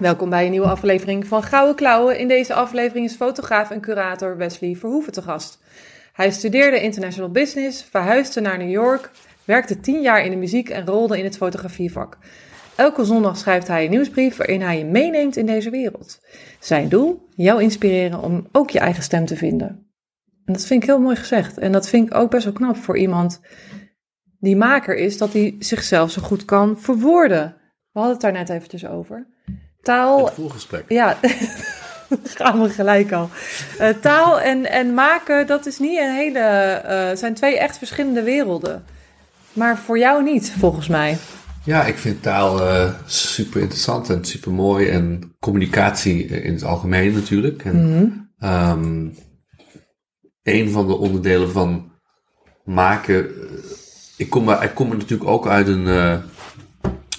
Welkom bij een nieuwe aflevering van Gouden Klauwen. In deze aflevering is fotograaf en curator Wesley Verhoeven te gast. Hij studeerde international business, verhuisde naar New York, werkte tien jaar in de muziek en rolde in het fotografievak. Elke zondag schrijft hij een nieuwsbrief waarin hij je meeneemt in deze wereld. Zijn doel? Jou inspireren om ook je eigen stem te vinden. En dat vind ik heel mooi gezegd. En dat vind ik ook best wel knap voor iemand die maker is, dat hij zichzelf zo goed kan verwoorden. We hadden het daar net eventjes over. Taal. Het voorgesprek. Ja, gaan we gelijk al. Uh, taal en, en maken, dat is niet een hele. Uh, zijn twee echt verschillende werelden. Maar voor jou niet, volgens mij. Ja, ik vind taal uh, super interessant en super mooi. En communicatie in het algemeen natuurlijk. En, mm -hmm. um, een van de onderdelen van maken. Ik kom, ik kom natuurlijk ook uit een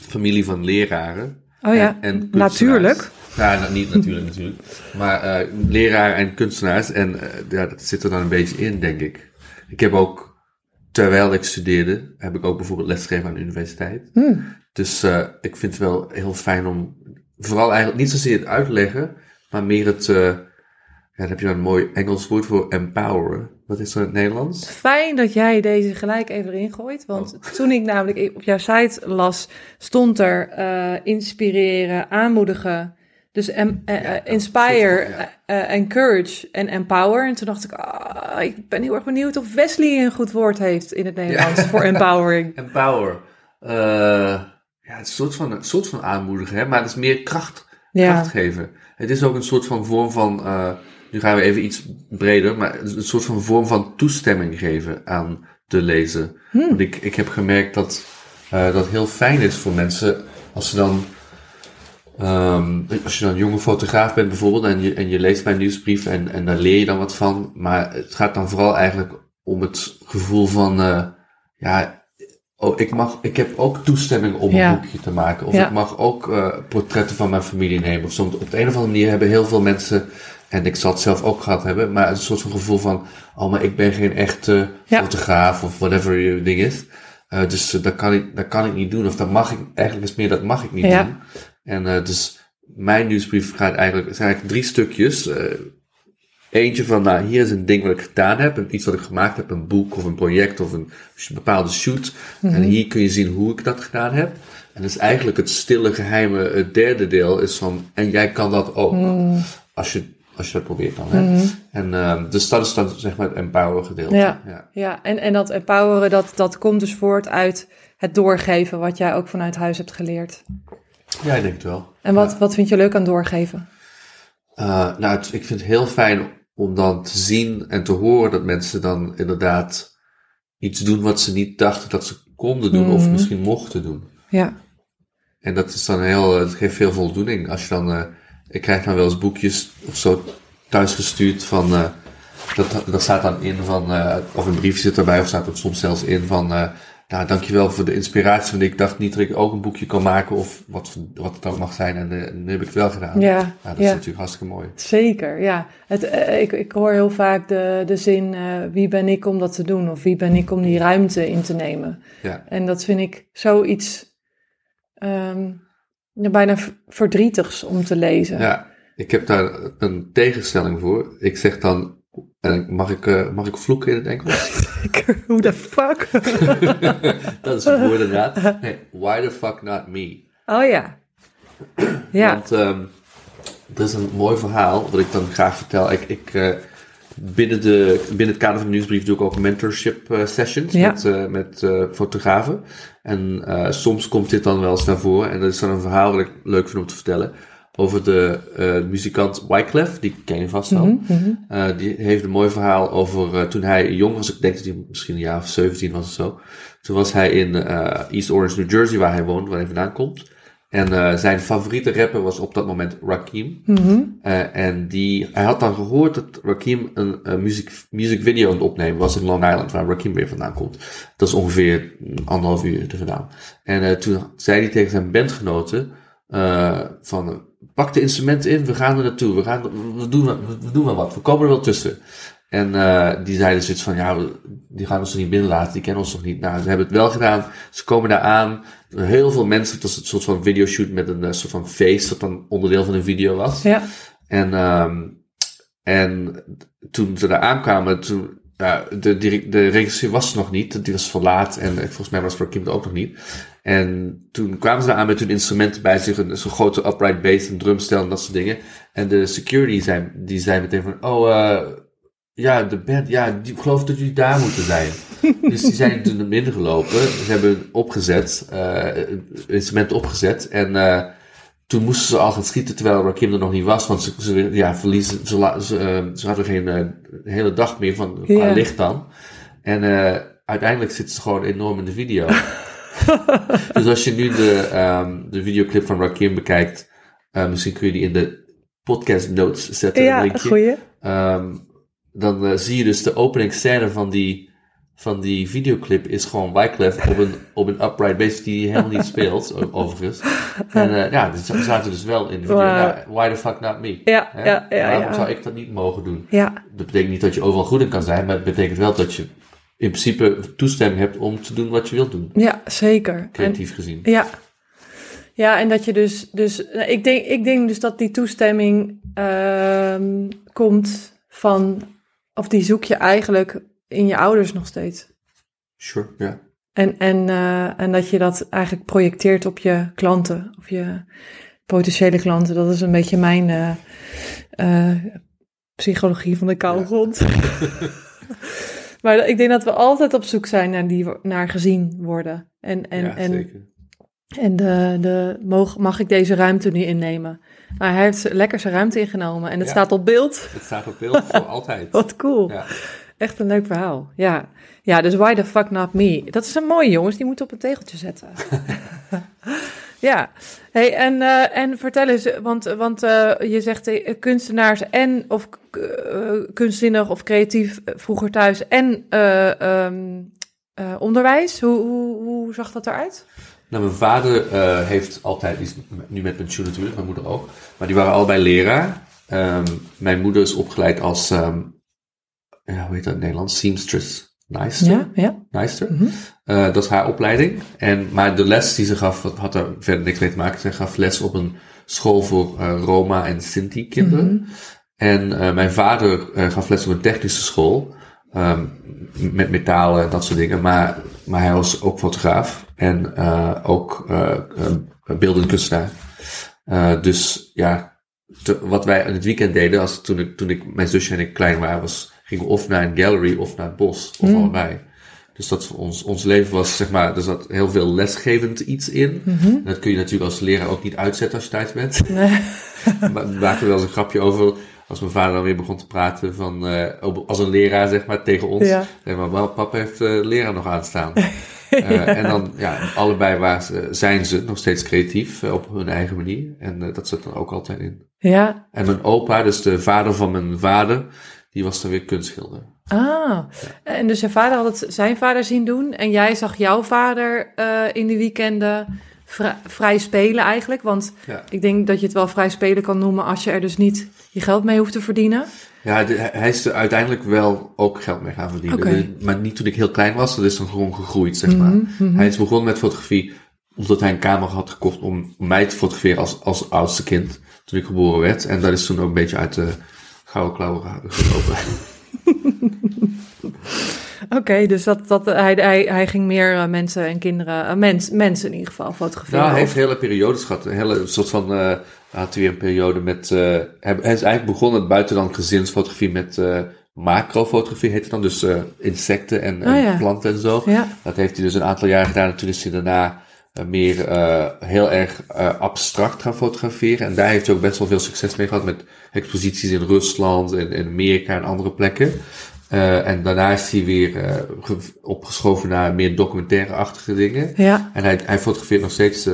familie van leraren. Oh ja, en, en natuurlijk. Ja, nou, niet natuurlijk natuurlijk. Maar uh, leraren en kunstenaars. En uh, ja, dat zit er dan een beetje in, denk ik. Ik heb ook, terwijl ik studeerde, heb ik ook bijvoorbeeld lesgegeven aan de universiteit. Hmm. Dus uh, ik vind het wel heel fijn om, vooral eigenlijk niet zozeer het uitleggen, maar meer het, daar heb je dan een mooi Engels woord voor, empoweren. Wat is dat in het Nederlands? Fijn dat jij deze gelijk even erin gooit. Want oh. toen ik namelijk op jouw site las, stond er uh, inspireren, aanmoedigen. Dus em, uh, ja, inspire, ja. uh, encourage en empower. En toen dacht ik, oh, ik ben heel erg benieuwd of Wesley een goed woord heeft in het Nederlands ja. voor empowering. Empower. ja, het is een soort van, een soort van aanmoedigen, hè? maar het is meer kracht, kracht geven. Het is ook een soort van vorm van nu gaan we even iets breder, maar een soort van vorm van toestemming geven aan de lezer. Hmm. Want ik, ik heb gemerkt dat uh, dat heel fijn is voor mensen als ze dan. Um, als je dan een jonge fotograaf bent bijvoorbeeld en je, en je leest mijn nieuwsbrief en, en daar leer je dan wat van. Maar het gaat dan vooral eigenlijk om het gevoel van, uh, ja, oh, ik, mag, ik heb ook toestemming om Ja. een boekje te maken. Of Ja. ik mag ook uh, portretten van mijn familie nemen. Of soms op de een of andere manier hebben heel veel mensen, en ik zal het zelf ook gehad hebben, maar een soort van gevoel van, oh, maar ik ben geen echte Ja. fotograaf of whatever je ding is. Uh, dus uh, dat, kan ik, dat kan ik niet doen. Of dat mag ik, eigenlijk is meer dat mag ik niet Ja. doen. En uh, dus mijn nieuwsbrief gaat eigenlijk, het zijn eigenlijk drie stukjes. Eentje van, nou, hier is een ding wat ik gedaan heb. Iets wat ik gemaakt heb, een boek of een project of een bepaalde shoot. En hier kun je zien hoe ik dat gedaan heb. En dat is eigenlijk het stille geheime, het derde deel is van, en jij kan dat ook. Als je, als je dat probeert dan. Hè? En uh, dus dat is dan zeg maar het empower gedeelte. Ja. ja. Ja, en, en dat empoweren, dat, dat komt dus voort uit het doorgeven, wat jij ook vanuit huis hebt geleerd. Ja, ik denk het wel. En wat, wat vind je leuk aan doorgeven? Uh, nou, het, ik vind het heel fijn om dan te zien en te horen dat mensen dan inderdaad iets doen wat ze niet dachten dat ze konden doen of misschien mochten doen. Ja, En dat is dan heel, het geeft veel voldoening als je dan, uh, ik krijg dan wel eens boekjes of zo thuisgestuurd van, uh, dat, dat staat dan in van, uh, of een briefje zit erbij of staat er soms zelfs in van, uh, nou, dankjewel voor de inspiratie, want ik dacht niet dat ik ook een boekje kan maken of wat, wat het ook mag zijn en uh, nu heb ik het wel gedaan. ja, Nou, dat is natuurlijk hartstikke mooi. zeker. Ja. Het, eh, ik, ik hoor heel vaak de, de zin, eh, wie ben ik om dat te doen? Of wie ben ik om die ruimte in te nemen? Ja. En dat vind ik zoiets ja, bijna verdrietigs om te lezen. Ja, ik heb daar een tegenstelling voor. Ik zeg dan, en mag ik, uh, mag ik vloeken in het Engels? Hoe de fuck? dat is het woord inderdaad. Nee, why the fuck not me? oh ja. Ja. Want um, er is een mooi verhaal wat ik dan graag vertel. Ik, ik, uh, binnen, de, binnen het kader van de nieuwsbrief doe ik ook mentorship uh, sessions Ja. met, uh, met fotografen. En soms komt dit dan wel eens naar voren. En dat is dan een verhaal wat ik leuk vind om te vertellen. Over de muzikant Wyclef, die ken je vast wel. Mhm, mhm. die heeft een mooi verhaal over toen hij jong was. Ik denk dat hij misschien een jaar of 17 was of zo. Toen was hij in East Orange, New Jersey, waar hij woont, waar hij vandaan komt. En eh, zijn favoriete rapper was op dat moment Rakim. Mhm. Eh, en die, hij had dan gehoord dat Rakim een uh, music, music video aan het opnemen was in Long Island, waar Rakim weer vandaan komt. Dat is ongeveer anderhalf uur te vandaan. En uh, toen zei hij tegen zijn bandgenoten van, pak de instrumenten in, we gaan er naartoe, we, gaan, we, doen, we doen wel wat, we komen er wel tussen. En uh, die zeiden zoiets van, ja, die gaan ons er niet binnenlaten, die kennen ons nog niet. Nou, ze hebben het wel gedaan, ze komen daar aan. Heel veel mensen, het was een soort van videoshoot met een uh, soort van feest, dat dan onderdeel van een video was. Ja. En, um, en toen ze daar aankwamen, toen, ja, de, de, de regisseur was er nog niet, die was verlaat en volgens mij was Rakim er ook nog niet. En toen kwamen ze daar aan met hun instrumenten bij zich, een zo'n grote upright bass, een drumstel en dat soort dingen. En de security zei, die zei meteen van, oh, uh, ja, de band, ja, die, ik geloof dat jullie daar moeten zijn. Dus die zijn toen naar binnen gelopen. Ze hebben opgezet, uh, instrument opgezet. En uh, toen moesten ze al gaan schieten terwijl Rakim er nog niet was. Want ze, ze ja, verliezen, ze, ze, uh, ze hadden geen uh, hele dag meer van qua licht dan. En uh, uiteindelijk zitten ze gewoon enorm in de video. dus als je nu de, um, de videoclip van Rakim bekijkt, uh, misschien kun je die in de podcast notes zetten. Ja, een linkje. goeie. Um, dan zie je dus de openingsscène van die, van die videoclip is gewoon Wyclef op een, op een upright bass die helemaal niet speelt, overigens. En uh, ja, ze zaten dus wel in de video. Nou, why the fuck not me? Ja, Hè? ja, ja, Waarom ja. zou ik dat niet mogen doen? Ja, Dat betekent niet dat je overal goed in kan zijn, maar het betekent wel dat je in principe toestemming hebt om te doen wat je wilt doen, ja, zeker. En, creatief gezien. ja. Ja, en dat je dus, dus nou, ik, denk, ik denk dus dat die toestemming ehm komt van, of die zoek je eigenlijk in je ouders nog steeds. Sure, ja. En, en, uh, en dat je dat eigenlijk projecteert op je klanten, of je potentiële klanten. Dat is een beetje mijn uh, uh, psychologie van de koude Ja. grond. maar ik denk dat we altijd op zoek zijn naar, die, naar gezien worden. En, en, ja, en, zeker. en de, de, mag, mag ik deze ruimte nu innemen? Nou, hij heeft lekker zijn ruimte ingenomen en het Ja. staat op beeld. Het staat op beeld voor altijd. Wat cool. Ja. Echt een leuk verhaal. Ja. ja, dus why the fuck not me? Dat is een mooie jongens, die moeten op een tegeltje zetten. ja, hey, en, uh, en vertel eens, want, want uh, je zegt uh, kunstenaars en of kunstzinnig of creatief vroeger thuis en um, onderwijs. Hoe, hoe, hoe zag dat eruit? Nou, mijn vader heeft altijd, die is nu met pensioen natuurlijk, mijn moeder ook, maar die waren allebei leraar. Um, mijn moeder is opgeleid als um, ja, hoe heet dat in Nederlands? Seamstress. Nijster. Ja, ja. Nijster. Mm -hmm. uh, dat is haar opleiding. En, maar de les die ze gaf, had er verder niks mee te maken. Ze gaf les op een school voor uh, Roma en Sinti kinderen. Mm -hmm. En uh, mijn vader gaf les op een technische school. Um, met metalen en dat soort dingen. Maar, maar hij was ook fotograaf. En ook beeldend kunstenaar. dus ja, te, wat wij in het weekend deden, als, toen, ik, toen ik, mijn zusje en ik klein waren, was gingen of naar een gallery of naar het bos, of mm. allebei. Dus dat voor ons, ons leven was, zeg maar, er zat heel veel lesgevend iets in. Mhm. Dat kun je natuurlijk als leraar ook niet uitzetten als je thuis bent. Nee. maar we maakten wel eens een grapje over, als mijn vader dan weer begon te praten van, uh, als een leraar, zeg maar, tegen ons. Ja. Maar, well, papa heeft de uh, leraar nog aanstaan. uh, ja. En dan, ja, allebei waar ze, zijn ze nog steeds creatief op hun eigen manier. En dat zit er ook altijd in. Ja. En mijn opa, dus de vader van mijn vader, die was dan weer kunstschilder. Ah, ja. en dus je vader had het zijn vader zien doen en jij zag jouw vader uh, in de weekenden vrij, vrij spelen eigenlijk. Want ja. ik denk dat je het wel vrij spelen kan noemen als je er dus niet je geld mee hoeft te verdienen. Ja, de, hij is er uiteindelijk wel ook geld mee gaan verdienen. Okay. Maar niet toen ik heel klein was, dat is dan gewoon gegroeid, zeg maar. Mm -hmm. Hij is begonnen met fotografie omdat hij een camera had gekocht om mij te fotograferen als, als oudste kind. Toen ik geboren werd. En dat is toen ook een beetje uit de gouden klauwen gelopen. Oké, okay, dus dat, dat, hij, hij, hij ging meer uh, mensen en kinderen, uh, mens, mensen in ieder geval fotograferen. Nou, hij heeft hele periodes gehad. Een hele soort van, uh, had hij weer een periode met, hij, hij, is eigenlijk begonnen buiten dan gezinsfotografie met macrofotografie, heet het dan. Dus insecten en, en oh, ja. planten en zo. Ja. Dat heeft hij dus een aantal jaar gedaan en toen is hij daarna meer heel erg abstract gaan fotograferen. En daar heeft hij ook best wel veel succes mee gehad met exposities in Rusland en in Amerika en andere plekken. Uh, en daarna is hij weer uh, opgeschoven naar meer documentaire-achtige dingen. Ja. En hij, hij fotografeert nog steeds uh,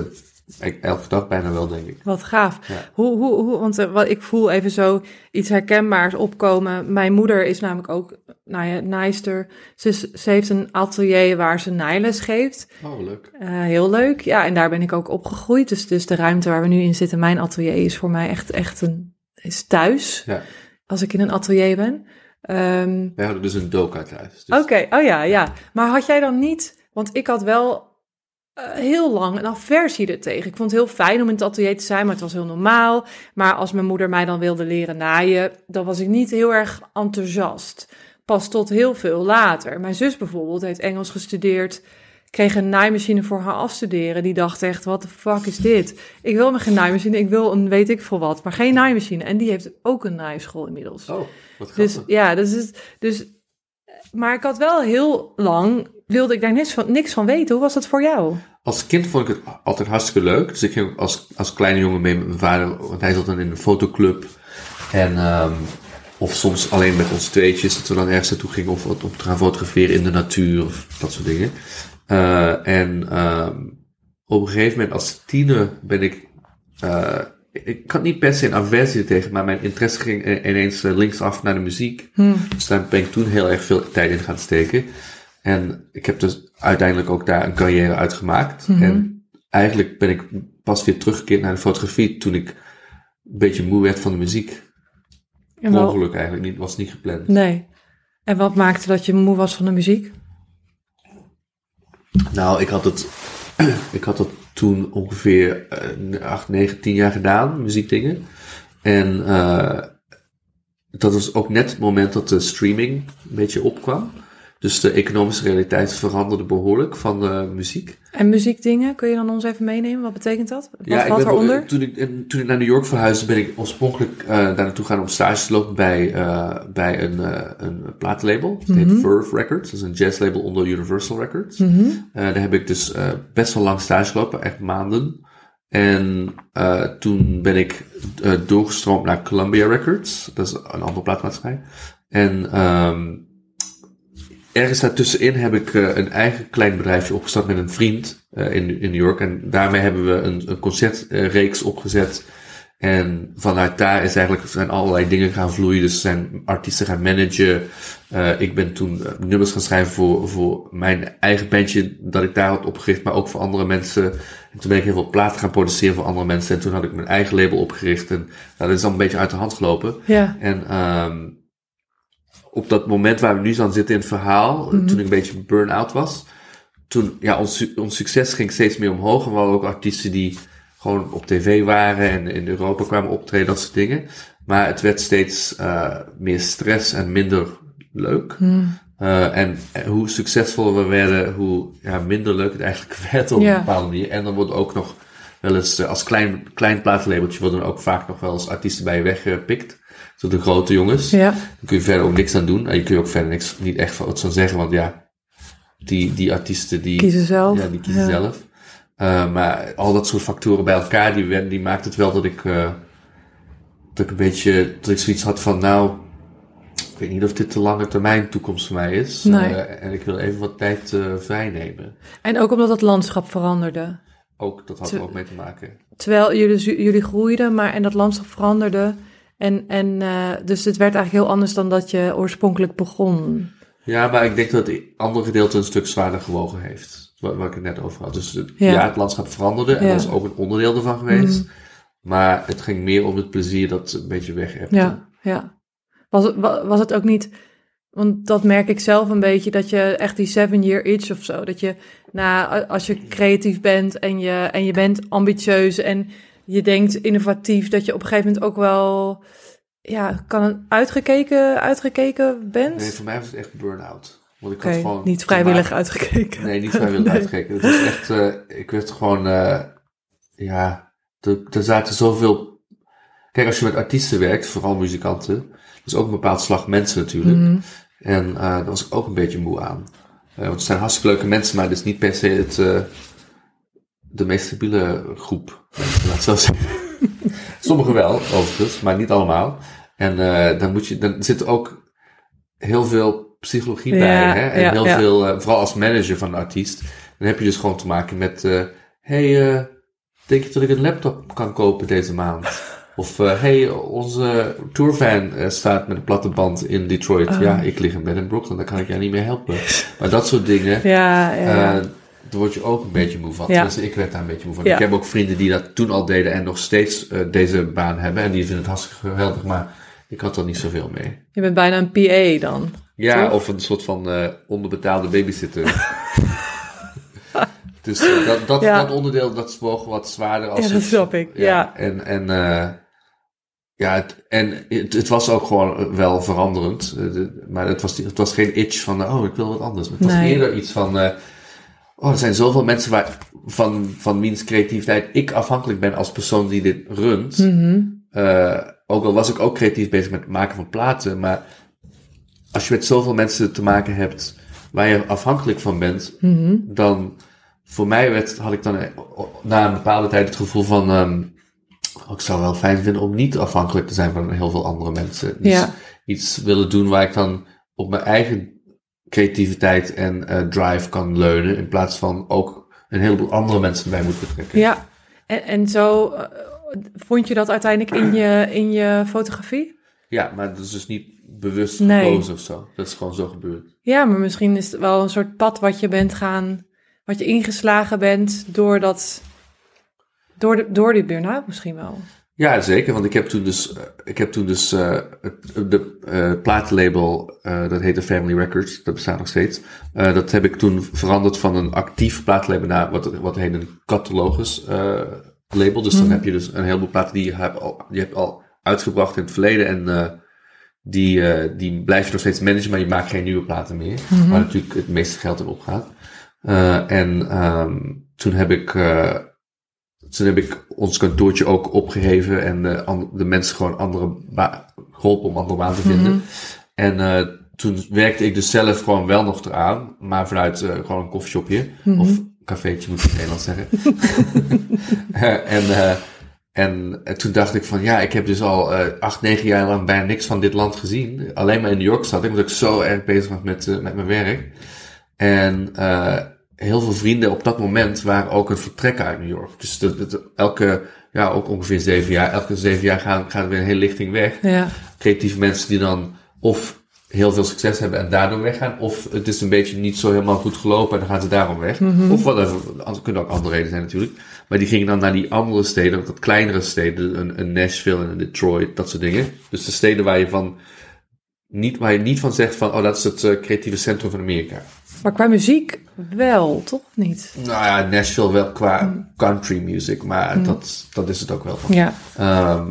Ik- Elke dag bijna wel, denk ik. Wat gaaf. Ja. Hoe, hoe, hoe, want eh, wat, ik voel even zo iets herkenbaars opkomen. Mijn moeder is namelijk ook, nou ja, naaister. Ze, ze heeft een atelier waar ze naailes geeft. Oh, leuk. Eh, heel leuk. Ja, en daar ben ik ook opgegroeid. Dus, dus de ruimte waar we nu in zitten, mijn atelier, is voor mij echt, echt een, is thuis. Ja. Als ik in een atelier ben. Ehm, Wij hadden dus een doka thuis. Dus Oké, oh ja, ja. Maar had jij dan niet, want ik had wel eh, heel lang een aversie ertegen. Ik vond het heel fijn om in het atelier te zijn, maar het was heel normaal. Maar als mijn moeder mij dan wilde leren naaien, dan was ik niet heel erg enthousiast. Pas tot heel veel later. Mijn zus bijvoorbeeld heeft Engels gestudeerd, kreeg een naaimachine voor haar afstuderen. Die dacht echt, wat de fuck is dit? Ik wil me geen naaimachine, ik wil een weet ik veel wat, maar geen naaimachine. En die heeft ook een naaischool inmiddels. Oh, wat Dus grappig. ja, dus, is- dus. Maar ik had wel heel lang. Wilde ik daar niks van, niks van weten. Hoe was dat voor jou? Als kind vond ik het altijd hartstikke leuk. Dus ik ging als, als kleine jongen mee met mijn vader. Want hij zat dan in een fotoclub. En, ehm, of soms alleen met ons tweetjes. Dat we dan ergens naartoe gingen of om te gaan fotograferen in de natuur. Of dat soort dingen. Eh, en ehm, op een gegeven moment als tiener ben ik... eh, ik had niet per se een aversie tegen, maar mijn interesse ging ineens eh, linksaf naar de muziek. Dus daar ben ik toen heel erg veel tijd in gaan steken. En ik heb dus uiteindelijk ook daar een carrière uit gemaakt. En eigenlijk ben ik pas weer teruggekeerd naar de fotografie toen ik een beetje moe werd van de muziek. En wel- Ongeluk eigenlijk, niet, was niet gepland. nee. En wat maakte dat je moe was van de muziek? Nou, ik had het, ik had het toen ongeveer eh, 8, 9, 10 jaar gedaan, muziekdingen. En eh, dat was ook net het moment dat de streaming een beetje opkwam. Dus de economische realiteit veranderde behoorlijk van de muziek. En muziekdingen, kun je dan ons even meenemen? Wat betekent dat? Wat, Ja, ben, eronder? toen, ik, en toen ik naar New York verhuisde, ben ik oorspronkelijk eh, daar naartoe gaan om stage te lopen bij, eh, bij een, een platenlabel. Het heet Verve Records, dat is een jazzlabel onder Universal Records. Mhm. Eh, daar heb ik dus best wel lang stage gelopen, echt maanden. En toen ben ik doorgestroomd naar Columbia Records, dat is een andere plaatmaatschappij. En ehm ergens daartussenin heb ik eh, een eigen klein bedrijfje opgestart met een vriend eh, in, in New York. En daarmee hebben we een, een concertreeks opgezet. En vanuit daar is eigenlijk, zijn allerlei dingen gaan vloeien. Dus zijn artiesten gaan managen. Eh, ik ben toen nummers gaan schrijven voor, voor mijn eigen bandje dat ik daar had opgericht, maar ook voor andere mensen. En toen ben ik heel veel platen gaan produceren voor andere mensen. En toen had ik mijn eigen label opgericht. En nou, dat is al een beetje uit de hand gelopen. Ja. En ehm op dat moment waar we nu aan zitten in het verhaal, toen ik een beetje burn-out was, toen, ja, ons, ons succes ging steeds meer omhoog. En we hadden ook artiesten die gewoon op tv waren en in Europa kwamen optreden, dat soort dingen. Maar het werd steeds eh, meer stress en minder leuk. Eh, en hoe succesvoller we werden, hoe ja, minder leuk het eigenlijk werd op een bepaalde manier. En dan wordt ook nog wel eens, eh, als klein, klein platenlabeltje, worden er ook vaak nog wel eens artiesten bij je weggepikt. Zo de grote jongens. Ja. Daar kun je verder ook niks aan doen. En je kun je ook verder niks, niet echt van wat van zeggen, want ja, die, die artiesten die Kiezen zelf. Ja, die kiezen Ja. zelf. Eh, maar al dat soort factoren bij elkaar, die, die maakt het wel dat ik, eh, dat ik een beetje, dat ik zoiets had van, nou, ik weet niet of dit de lange termijn toekomst voor mij is. Nee. Eh, en ik wil even wat tijd eh vrij nemen. En ook omdat het landschap veranderde. Ook, dat had er ook mee te maken. Terwijl jullie, jullie groeiden, maar en dat landschap veranderde. En, en uh, dus het werd eigenlijk heel anders dan dat je oorspronkelijk begon. Ja, maar ik denk dat het andere gedeelte een stuk zwaarder gewogen heeft. Waar, waar ik het net over had. Dus het, ja. Ja. het landschap veranderde en Ja. dat is ook een onderdeel ervan geweest. Maar het ging meer om het plezier dat een beetje weg hebt. Ja, ja. Was, het- wa- was het ook niet, want dat merk ik zelf een beetje, dat je echt die seven year itch of zo, dat je, nou, als je creatief bent en je, en je bent ambitieus en je denkt innovatief, dat je op een gegeven moment ook wel, ja, kan uitgekeken, uitgekeken bent? Nee, voor mij was het echt burn-out. Want ik had gewoon niet vrijwillig uitgekeken. Nee, niet vrijwillig Nee. uitgekeken. Het was echt, eh, ik werd gewoon, eh, ja, er, er zaten zoveel... Kijk, als je met artiesten werkt, vooral muzikanten, is ook een bepaald slag mensen natuurlijk. Mhm. En eh, daar was ik ook een beetje moe aan. Want het zijn hartstikke leuke mensen, maar het is niet per se het, de meest stabiele groep. Laat zo zeggen. Sommigen wel, overigens, maar niet allemaal. En eh, dan, moet je, dan zit er ook heel veel psychologie bij. Hè? En ja, heel ja. veel, eh, vooral als manager van een artiest, dan heb je dus gewoon te maken met, eh hey, denk je dat ik een laptop kan kopen deze maand? Of, hé, hey, onze tourvan eh, staat met een platte band in Detroit. Oh. Ja, ik lig in bed in Brooklyn, daar kan ik jou niet meer helpen. Maar dat soort dingen, Ja, ja, daar word je ook een beetje moe van. Ja. Dus ik werd daar een beetje moe van. Ja. Ik heb ook vrienden die dat toen al deden en nog steeds eh, deze baan hebben. En die vinden het hartstikke geweldig, maar ik had er niet zoveel mee. Je bent bijna een PA dan. Ja, Toch? of een soort van eh, onderbetaalde babysitter. dus eh, dat, dat, Ja. dat onderdeel, dat woog wat zwaarder als Ja, dat snap ik. Ja. En, en, ja, het, en het, het was ook gewoon wel veranderend. De- maar het was, het was geen itch van, oh, ik wil wat anders. Het was Nee. eerder iets van, oh, er zijn zoveel mensen waar, van, van wiens creativiteit ik afhankelijk ben als persoon die dit runt. Mhm. Eh, ook al was ik ook creatief bezig met het maken van platen, maar als je met zoveel mensen te maken hebt waar je afhankelijk van bent, Mhm. dan voor mij werd, had ik dan eh, na een bepaalde tijd het gevoel van, ehm, oh, ik zou wel fijn vinden om niet afhankelijk te zijn van heel veel andere mensen. Dus Ja. iets willen doen waar ik dan op mijn eigen creativiteit en eh, drive kan leunen, in plaats van ook een heleboel andere mensen bij moet betrekken. Ja. En, en zo eh, vond je dat uiteindelijk in je, in je fotografie? Ja, maar dat is dus niet bewust Nee. gekozen of zo. Dat is gewoon zo gebeurd. Ja, maar misschien is het wel een soort pad wat je bent gaan, wat je ingeslagen bent door dat, door, de, door die burn-out misschien wel. Ja, zeker. Want ik heb toen dus, eh, ik heb toen dus eh, het de eh, platenlabel, eh, dat heette Family Records, dat bestaat nog steeds. Dat heb ik toen veranderd van een actief platenlabel naar wat, wat heet een catalogus label. Dus dan heb je dus een heleboel platen die je hebt al, die hebt al uitgebracht in het verleden en die, die blijf je nog steeds managen, maar je maakt geen nieuwe platen meer. Waar natuurlijk het meeste geld in opgaat. Eh, en ehm, toen heb ik eh, toen heb ik ons kantoortje ook opgeheven en de, an- de mensen gewoon andere geholpen om andere baan te vinden. En eh, toen werkte ik dus zelf gewoon wel nog eraan, maar vanuit eh, gewoon een koffieshopje. Of cafeetje moet ik in het Nederlands zeggen. Eh, en, eh, en eh, toen dacht ik van ja, ik heb dus al eh, acht, negen jaar lang bijna niks van dit land gezien. Alleen maar in New York zat ik, omdat ik zo erg bezig was met, eh, met mijn werk. En eh, heel veel vrienden op dat moment waren ook een vertrek uit New York. Dus dat, dat- elke, ja, ook ongeveer zeven jaar, elke zeven jaar gaan, gaan we weer een hele lichting weg. Ja, Creatieve mensen die dan of heel veel succes hebben en daardoor weggaan, of het is een beetje niet zo helemaal goed gelopen en dan gaan ze daarom weg. Of whatever, er kunnen ook andere redenen zijn natuurlijk. Maar die gingen dan naar die andere steden, wat kleinere steden, een, een Nashville en een Detroit, dat soort dingen. Dus de steden waar je van niet, waar je niet van zegt van, oh, dat is het eh, creatieve centrum van Amerika. maar qua muziek wel, toch niet? Nou ja, Nashville wel qua country music, maar dat, dat is het ook wel. Ja, Ehm,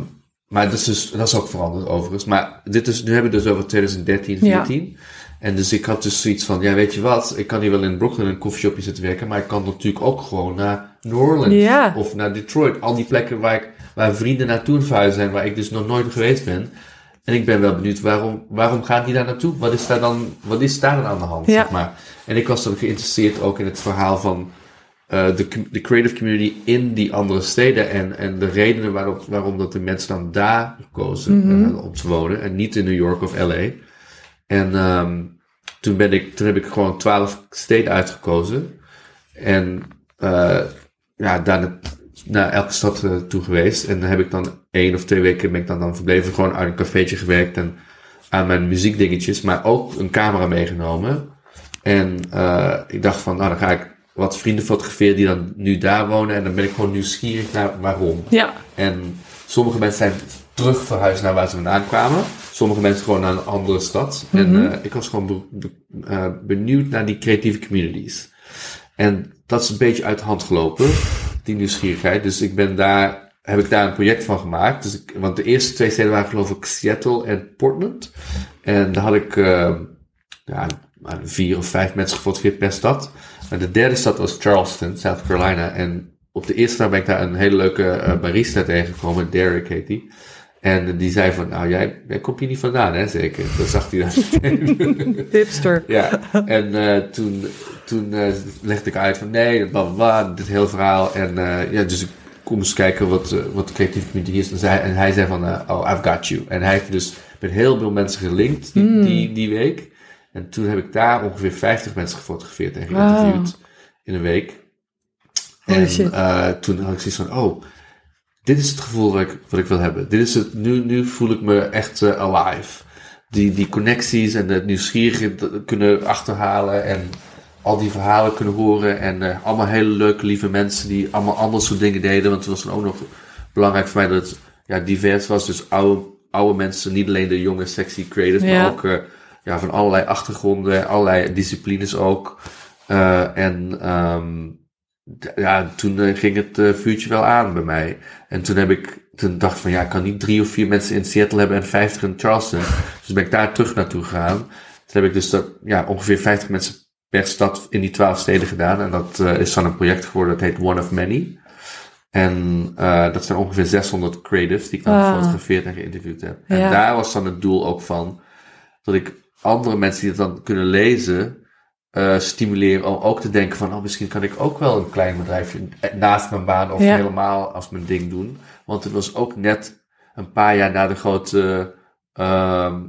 maar dat is, dus, dat is ook veranderd overigens. Maar dit is, nu hebben we dus over 2013, Ja. 14. En dus ik had dus zoiets van, ja weet je wat, ik kan hier wel in Brooklyn in een koffieshopje zitten werken, maar ik kan natuurlijk ook gewoon naar New Orleans Ja. of naar Detroit. Al die plekken waar, ik, waar vrienden naartoe verhuizen zijn, waar ik dus nog nooit geweest ben. En ik ben wel benieuwd, waarom, waarom gaan die daar naartoe? Wat is daar dan, wat is daar dan aan de hand, Ja. zeg maar? En ik was dan geïnteresseerd ook in het verhaal van eh, de, de creative community in die andere steden en, en de redenen waarop, waarom dat de mensen dan daar kozen eh, om te wonen en niet in New York of LA. En ehm, toen, ben ik, toen heb ik gewoon twaalf steden uitgekozen. En eh, ja, daar na- naar elke stad toe geweest. En dan heb ik dan één of twee weken ben ik dan, dan verbleven. Gewoon uit een cafeetje gewerkt en aan mijn muziekdingetjes. Maar ook een camera meegenomen. En eh, ik dacht van, nou dan ga ik wat vrienden fotograferen die dan nu daar wonen. En dan ben ik gewoon nieuwsgierig naar waarom. ja, En sommige mensen zijn terug verhuisd naar waar ze vandaan kwamen. Sommige mensen gewoon naar een andere stad. En eh, ik was gewoon be- be- eh, benieuwd naar die creatieve communities. En dat is een beetje uit de hand gelopen, die nieuwsgierigheid. Dus ik ben daar, heb ik daar een project van gemaakt. Dus ik, want de eerste twee steden waren geloof ik Seattle en Portland. En daar had ik eh, ja, maar vier of vijf mensen gefotografeerd per stad. En de derde stad was Charleston, South Carolina. En op de eerste dag ben ik daar een hele leuke eh, barista tegengekomen, Derek heet die. En die zei van, nou jij, jij komt hier niet vandaan hè, zeker? Dat zag hij daar meteen. hipster. Ja, en eh, toen, toen eh, legde ik uit van nee, bla bla bla, dit hele verhaal. En eh, ja, dus ik kom eens kijken wat, eh, wat de creatieve community is. En, zei, en hij zei van, eh, oh, I've got you. En hij heeft dus met heel veel mensen gelinkt die, die, die week. En toen heb ik daar ongeveer 50 mensen gefotografeerd en geïnterviewd in een week. Holy en eh, toen had ik zoiets van, oh, dit is het gevoel wat ik, wat ik wil hebben. Dit is het, nu, nu voel ik me echt alive. Die, die connecties en het nieuwsgierige t- kunnen achterhalen en al die verhalen kunnen horen. En eh, allemaal hele leuke, lieve mensen die allemaal andere soort dingen deden. Want het was dan ook nog belangrijk voor mij dat het ja, divers was. Dus oude, oude mensen, niet alleen de jonge, sexy creators, Ja. maar ook eh, ja, van allerlei achtergronden, allerlei disciplines ook. Eh, en ehm, ja, toen ging het vuurtje wel aan bij mij. En toen heb ik, toen dacht van ja, ik kan niet drie of vier mensen in Seattle hebben en vijftig in Charleston. Dus ben ik daar terug naartoe gegaan. Toen heb ik dus dat, ja, ongeveer 50 mensen stad in die twaalf steden gedaan. En dat eh, is dan een project geworden, dat heet One of Many. En eh, dat zijn ongeveer 600 creatives die ik dan Ah. gefotografeerd en geïnterviewd heb. En Ja. daar was dan het doel ook van, dat ik andere mensen die het dan kunnen lezen, eh stimuleren om ook te denken van, oh, misschien kan ik ook wel een klein bedrijfje naast mijn baan of Ja. helemaal als mijn ding doen. Want het was ook net een paar jaar na de grote ehm,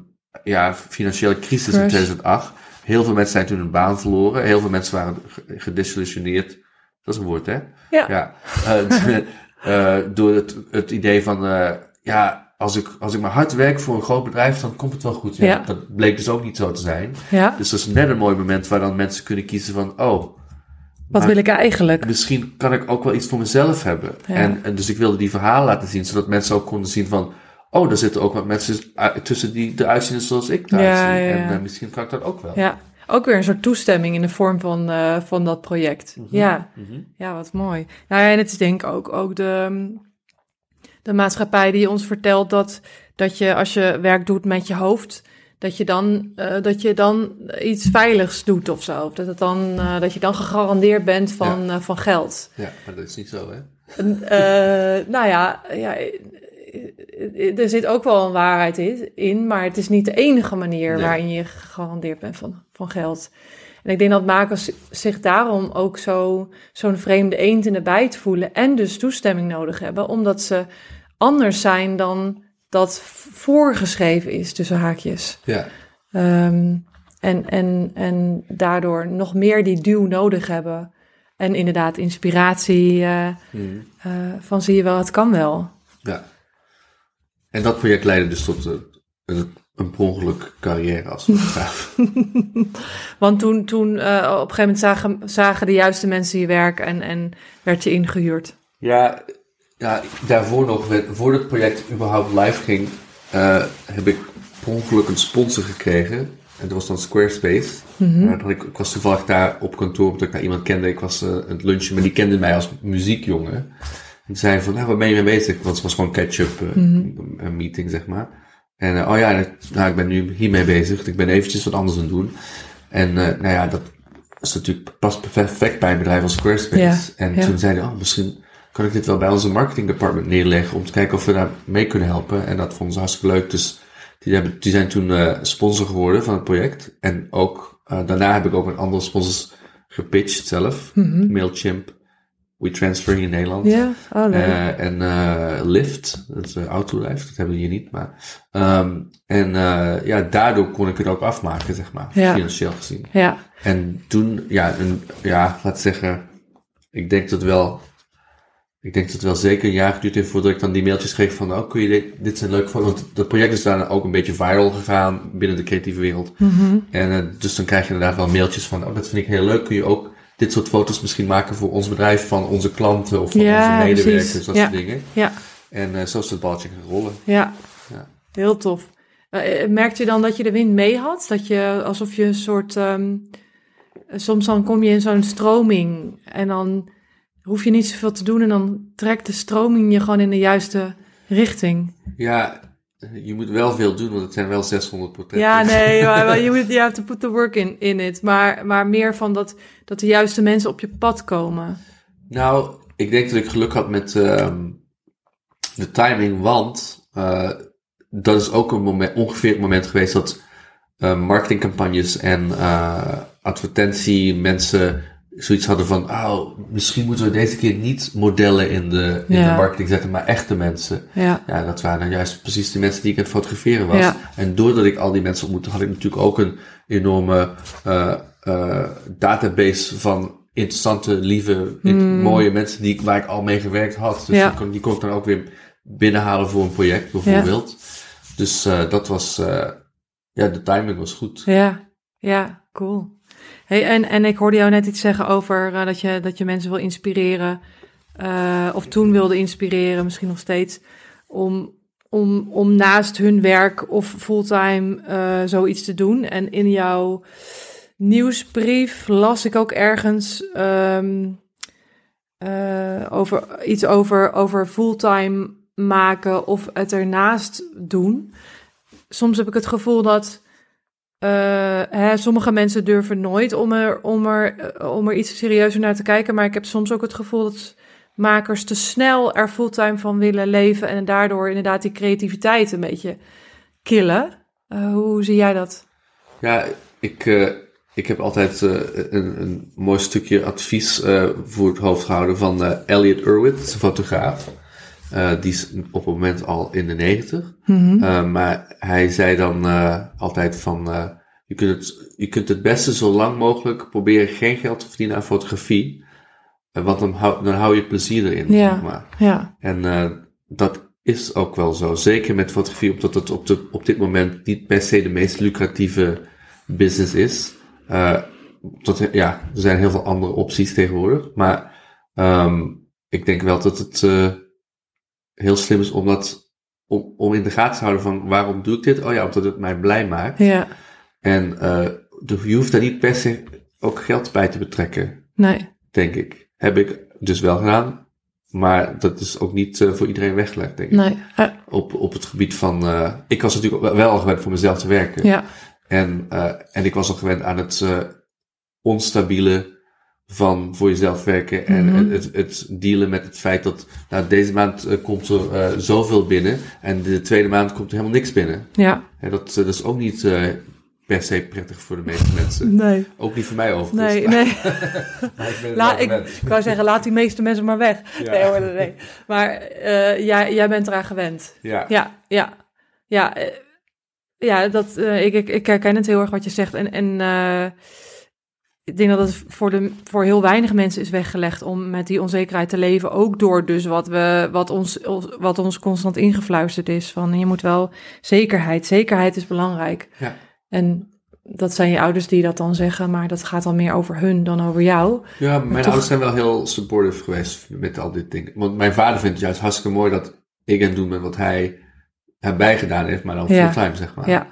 ja, financiële crisis in Crash. 2008. Heel veel mensen zijn toen hun baan verloren. Heel veel mensen waren ge- gedesillusioneerd. Dat is een woord, hè? Ja. Ja. Eh, eh, door het, het idee van, eh, ja, als ik, als ik maar hard werk voor een groot bedrijf, dan komt het wel goed. Ja, Ja. Dat bleek dus ook niet zo te zijn. Ja, Dus dat is net een mooi moment waar dan mensen kunnen kiezen van, oh, wat wil ik eigenlijk? misschien kan ik ook wel iets voor mezelf hebben. Ja. En, en dus ik wilde die verhalen laten zien, zodat mensen ook konden zien van, oh, er zitten ook wat mensen u- tussen die eruit zien zoals ik eruit Ja, zie. ja, En eh, misschien kan ik dat ook wel. Ja, ook weer een soort toestemming in de vorm van, eh, van dat project. Ja. Mhm. ja, wat mooi. Nou ja, en het is denk ik ook, ook de, de maatschappij die ons vertelt dat, dat je als je werk doet met je hoofd, dat je dan, eh, dat je dan iets veiligs doet of zo. Of dat, het dan, eh, dat je dan gegarandeerd bent van, eh, van geld. Ja, maar dat is niet zo, hè? Eh, nou ja, ja, eh, eh, er zit ook wel een waarheid in- maar het is niet de enige manier Nee. waarin je gegarandeerd bent van, van geld. En ik denk dat makers zich daarom ook zo, zo'n vreemde eend in de bijt voelen en dus toestemming nodig hebben, omdat ze anders zijn dan dat voorgeschreven is tussen haakjes. Ja. Ehm, en, en, en daardoor nog meer die duw nodig hebben. En inderdaad inspiratie eh, eh, van zie je wel, het kan wel. ja. En dat project leidde dus tot eh, een, een per ongeluk carrière als fotograaf. Want toen, toen eh, op een gegeven moment zagen, zagen de juiste mensen je werk en, en werd je ingehuurd. Ja, ja daarvoor nog, voordat het project überhaupt live ging, eh, heb ik per ongeluk een sponsor gekregen. En dat was dan Squarespace. Mhm. Dat ik, ik was toevallig daar op kantoor, omdat ik daar iemand kende. Ik was aan het lunchen, maar die kende mij als muziekjongen. En zei van, nou, waar ben je mee bezig? Want het was gewoon catch-up eh, een meeting, zeg maar. En eh, oh ja, dat- nou, ik ben nu hiermee bezig. Ik ben eventjes wat anders aan het doen. En eh, nou ja, dat is natuurlijk past perfect bij een bedrijf als Squarespace. Ja, en ja. toen zeiden oh, misschien kan ik dit wel bij onze marketing department neerleggen om te kijken of we daar mee kunnen helpen. En dat vonden ze hartstikke leuk. Dus die, hebben, die zijn toen sponsor geworden van het project. En ook daarna heb ik ook met andere sponsors gepitcht zelf. Mailchimp, WeTransfer hier in Nederland. Ja, oh. Eh, en eh Lyft, dat is uh, Autolife, dat hebben we hier niet. Maar, ehm, en eh, ja, daardoor kon ik het ook afmaken, zeg maar, Ja. financieel gezien. ja, En toen, ja, een, ja, laat zeggen, ik denk dat wel, ik denk dat het wel zeker een jaar geduurd heeft voordat ik dan die mailtjes kreeg van, oh, kun je dit, dit zijn leuk voor, want dat project is daarna ook een beetje viral gegaan binnen de creatieve wereld. Mhm. En eh, dus dan krijg je inderdaad wel mailtjes van, oh, dat vind ik heel leuk, kun je ook dit soort foto's misschien maken voor ons bedrijf, van onze klanten of van Ja, onze medewerkers, precies. dat Ja. soort dingen. ja, En eh, zo is het balletje gaan rollen. ja. Ja. Heel tof. Eh, eh, merkte je dan dat je de wind mee had? Dat je alsof je een soort. ehm, eh, soms dan kom je in zo'n stroming en dan hoef je niet zoveel te doen en dan trekt de stroming je gewoon in de juiste richting. Ja, je moet wel veel doen, want het zijn wel 600 portretten. Ja, nee, maar, je moet you have to put the work in, in it. Maar, maar meer van dat, dat de juiste mensen op je pad komen. Nou, ik denk dat ik geluk had met ehm, de timing, want eh, dat is ook een moment, ongeveer het moment geweest dat eh, marketingcampagnes en eh advertentiemensen zoiets hadden van, oh, misschien moeten we deze keer niet modellen in de, in Ja. de marketing zetten, maar echte mensen. Ja, Ja, dat waren dan juist precies de mensen die ik aan het fotograferen was. Ja. En doordat ik al die mensen ontmoette, had ik natuurlijk ook een enorme eh, eh, database van interessante, lieve, in- mooie mensen die, ik- waar ik al mee gewerkt had. Dus Hmm. Ja. die, kon, die kon ik dan ook weer binnenhalen voor een project bijvoorbeeld. Dus eh, dat was, ja, de timing was goed. Ja, ja, cool. Hey, en, en ik hoorde jou net iets zeggen over eh, dat, je, dat je mensen wil inspireren, eh, of toen wilde inspireren, misschien nog steeds, om, om, om naast hun werk of fulltime eh, zoiets te doen. En in jouw nieuwsbrief las ik ook ergens ehm, eh, over, iets over, over fulltime maken of het ernaast doen. Soms heb ik het gevoel dat eh, sommige mensen durven nooit om er, om, er, eh, om er iets serieuzer naar te kijken. Maar ik heb soms ook het gevoel dat makers te snel er fulltime van willen leven. En daardoor inderdaad die creativiteit een beetje killen. Eh, hoe zie jij dat? Ja, ik, ik heb altijd een, een mooi stukje advies voor het hoofd gehouden van Elliot Irwin, een fotograaf. Eh, die is op het moment al in de negentig. Eh, maar hij zei dan eh, altijd van, je, kunt het, je kunt het beste zo lang mogelijk proberen geen geld te verdienen aan fotografie. Want dan hou, dan hou je plezier erin, Ja. zeg maar. Ja, En dat is ook wel zo. Zeker met fotografie, omdat het op, de, op dit moment niet per se de meest lucratieve business is. Dat, ja, er zijn heel veel andere opties tegenwoordig. Maar ehm, ik denk wel dat het heel slim is om, dat, om, om in de gaten te houden van waarom doe ik dit? Oh ja, omdat het mij blij maakt. ja, En eh, de- je hoeft daar niet per se ook geld bij te betrekken nee, denk ik. Heb ik dus wel gedaan. Maar dat is ook niet eh, voor iedereen weggelegd, denk ik. nee. Op, op het gebied van... eh, ik was natuurlijk wel- al gewend voor mezelf te werken. ja, En, eh, en ik was al gewend aan het onstabiele van voor jezelf werken. En Mhm. het, het dealen met het feit dat nou, deze maand eh, komt er eh, zoveel binnen. En de tweede maand komt er helemaal niks binnen. ja, En dat, eh, dat is ook niet per se prettig voor de meeste mensen. nee, Ook niet voor mij overigens. nee, nee. Ik La, wou zeggen, laat die meeste mensen maar weg. Ja. Nee hoor, nee. Maar jij, jij bent eraan gewend. Ja. Ja, ja. Ja, ja dat, ik, ik, ik herken het heel erg wat je zegt. En, en ik denk dat het voor, de, voor heel weinig mensen is weggelegd om met die onzekerheid te leven. Ook door dus wat, we, wat, ons, wat ons constant ingefluisterd is. Van je moet wel zekerheid. Zekerheid is belangrijk. Ja. En dat zijn je ouders die dat dan zeggen, maar dat gaat dan meer over hun dan over jou. Ja, mijn toch- ouders zijn wel heel supportive geweest met al dit ding. Want mijn vader vindt het juist hartstikke mooi dat ik aan het doen ben wat hij erbij gedaan heeft, maar dan Ja. fulltime, zeg maar. Ja,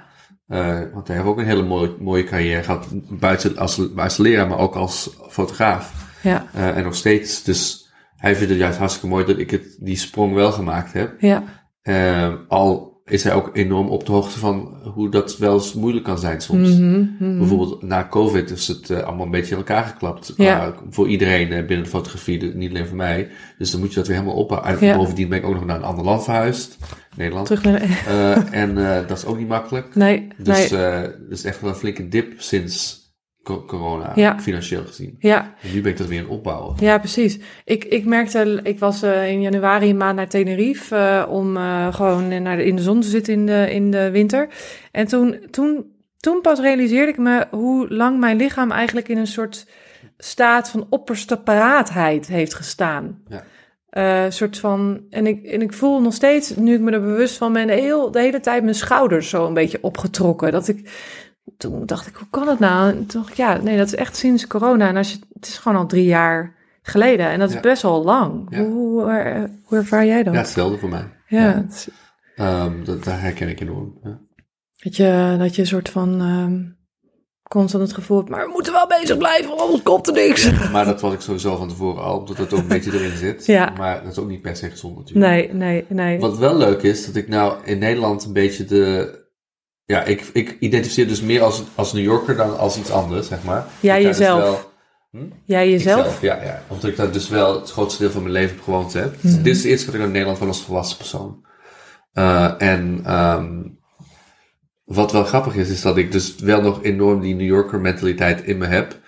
Eh, want hij heeft ook een hele mooie, mooie carrière gehad, buiten als, als leraar, maar ook als fotograaf. ja, Eh, en nog steeds. Dus hij vindt het juist hartstikke mooi dat ik het, die sprong wel gemaakt heb. ja, Eh, al is hij ook enorm op de hoogte van hoe dat wel eens moeilijk kan zijn soms. Mhm, mhm. Bijvoorbeeld na COVID is het eh, allemaal een beetje in elkaar geklapt. Ja. Voor iedereen eh, binnen de fotografie, niet alleen voor mij. Dus dan moet je dat weer helemaal opbouwen. En Ja. bovendien ben ik ook nog naar een ander land verhuisd. Nederland. Terug naar... Eh, en eh, dat is ook niet makkelijk. Nee, Dus nee. eh het is echt wel een flinke dip sinds corona, Ja. financieel gezien. Ja, En nu ben ik dat weer aan het opbouwen. ja, precies. Ik, ik merkte, ik was eh, in januari een maand naar Tenerife eh, om eh, gewoon naar de, in de zon te zitten in de, in de winter. En toen, toen, toen pas realiseerde ik me hoe lang mijn lichaam eigenlijk in een soort staat van opperste paraatheid heeft gestaan. Ja. Soort van, en ik, en ik voel nog steeds, nu ik me er bewust van ben, de, heel, de hele tijd mijn schouders zo een beetje opgetrokken. Dat ik, toen dacht ik, hoe kan het nou? En toen dacht ik, ja, nee, dat is echt sinds corona. En als je, het is gewoon al drie jaar geleden. En dat is Ja. best wel lang. Ja. Hoe, hoe, er- hoe ervaar jij dat? Ja, Ja, hetzelfde voor mij. het is- Ehm, dat, herken ik enorm. Ja. dat, je, dat je een soort van ehm, constant het gevoel hebt, maar we moeten wel bezig blijven, want anders komt er niks. Maar dat was ik sowieso van tevoren al, omdat het ook een beetje erin zit. Ja. Maar dat is ook niet per se gezond natuurlijk. Nee, nee, nee. Wat wel leuk is, dat ik nou in Nederland een beetje de... Ja, ik, ik identificeer dus meer als, als New Yorker dan als iets anders, zeg maar. Jij dus jezelf. wel- Jij jezelf? Ikzelf, ja, ja. Omdat ik daar dus wel het grootste deel van mijn leven op gewoond heb. Dus Mhm. dit is de eerste keer dat ik naar Nederland van als volwassen persoon. Eh, en ehm, wat wel grappig is, is dat ik dus wel nog enorm die New Yorker mentaliteit in me heb.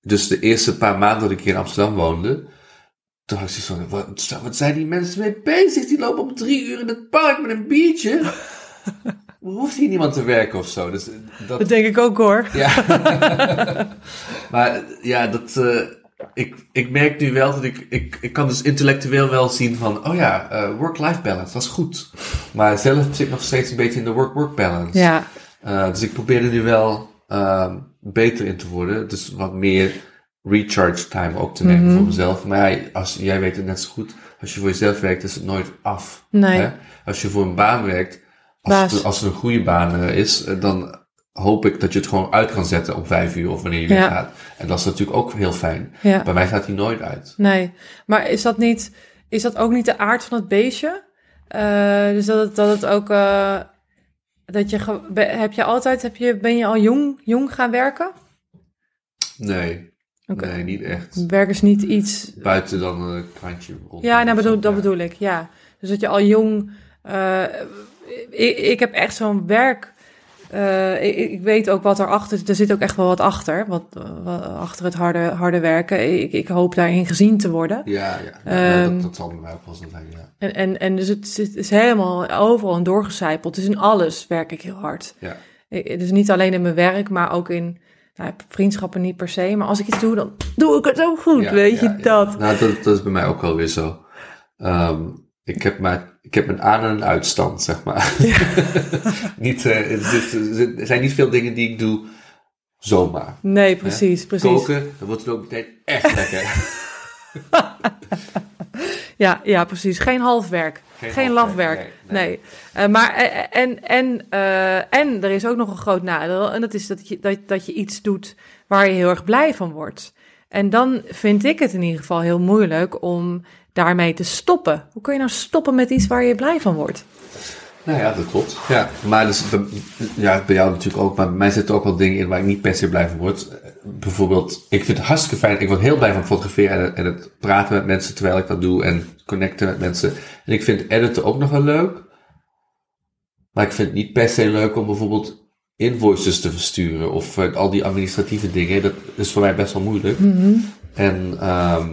Dus de eerste paar maanden dat ik hier in Amsterdam woonde, toen had ik zoiets van, wat, wat zijn die mensen mee bezig? Die lopen om drie uur in het park met een biertje. Hoeft hier niemand te werken of zo? Dus dat, Dat denk ik ook hoor. ja. maar ja, dat, eh, ik, ik merk nu wel dat ik, ik, ik kan dus intellectueel wel zien van, oh ja, eh, work-life balance, dat is goed. Maar zelf zit ik nog steeds een beetje in de work-work balance. Ja, Uh, dus ik probeer er nu wel ehm, beter in te worden. Dus wat meer recharge time ook te nemen Mhm. voor mezelf. Maar ja, als, jij weet het net zo goed. Als je voor jezelf werkt, is het nooit af. nee. Hè? Als je voor een baan werkt, als, het, als het een goede baan eh, is, eh, dan hoop ik dat je het gewoon uit kan zetten om vijf uur of wanneer je Ja. weggaat. En dat is natuurlijk ook heel fijn. Ja. Bij mij gaat die nooit uit. Nee, maar is dat, niet, is dat ook niet de aard van het beestje? Eh, dus dat het, dat het ook. dat je, heb je altijd, heb je, ben je al jong, jong gaan werken? Nee, Oké. nee, niet echt. Werk is niet iets. Buiten dan een krantje rond. Ja, nou, bedoel, dat Ja. bedoel ik, ja. Dus dat je al jong. Ik, ik heb echt zo'n werk. eh, ik, ik weet ook wat erachter zit. Er zit ook echt wel wat achter. Wat, wat achter het harde, harde werken. Ik, ik hoop daarin gezien te worden. Ja, ja. ja Ehm, dat, dat zal bij mij ook wel zo zijn, ja. En, en, en dus het, is- het is helemaal overal en doorgecijpeld. Dus in alles werk ik heel hard. Ja. Dus niet alleen in mijn werk, maar ook in nou, vriendschappen niet per se. Maar als ik iets doe, dan doe ik het ook goed. Ja, weet ja, je dat? Nou, dat, dat is bij mij ook wel weer zo. Ehm, ik, heb maar, ik heb een aan- en een uitstand, zeg maar. niet, eh, is- er zijn niet veel dingen die ik doe zomaar. Nee, precies, precies. Koken, dan wordt het ook meteen echt lekker. Ja, ja, precies. Geen halfwerk. Geen, Geen lafwerk. Nee. nee, Eh, maar eh, en, en, en er is ook nog een groot nadeel. En dat is dat je, dat, dat je iets doet waar je heel erg blij van wordt. En dan vind ik het in ieder geval heel moeilijk om daarmee te stoppen. Hoe kun je nou stoppen met iets waar je blij van wordt? Nou ja, dat klopt. Ja, maar dus, ja, bij jou natuurlijk ook. Maar bij mij zitten ook wel dingen in waar ik niet per se blij van word. Bijvoorbeeld, ik vind het hartstikke fijn. Ik word heel blij van fotograferen en het, en het praten met mensen terwijl ik dat doe. En connecten met mensen. En ik vind editen ook nog wel leuk. Maar ik vind het niet per se leuk om bijvoorbeeld invoices te versturen. Of eh, al die administratieve dingen. Dat is voor mij best wel moeilijk. En, ehm,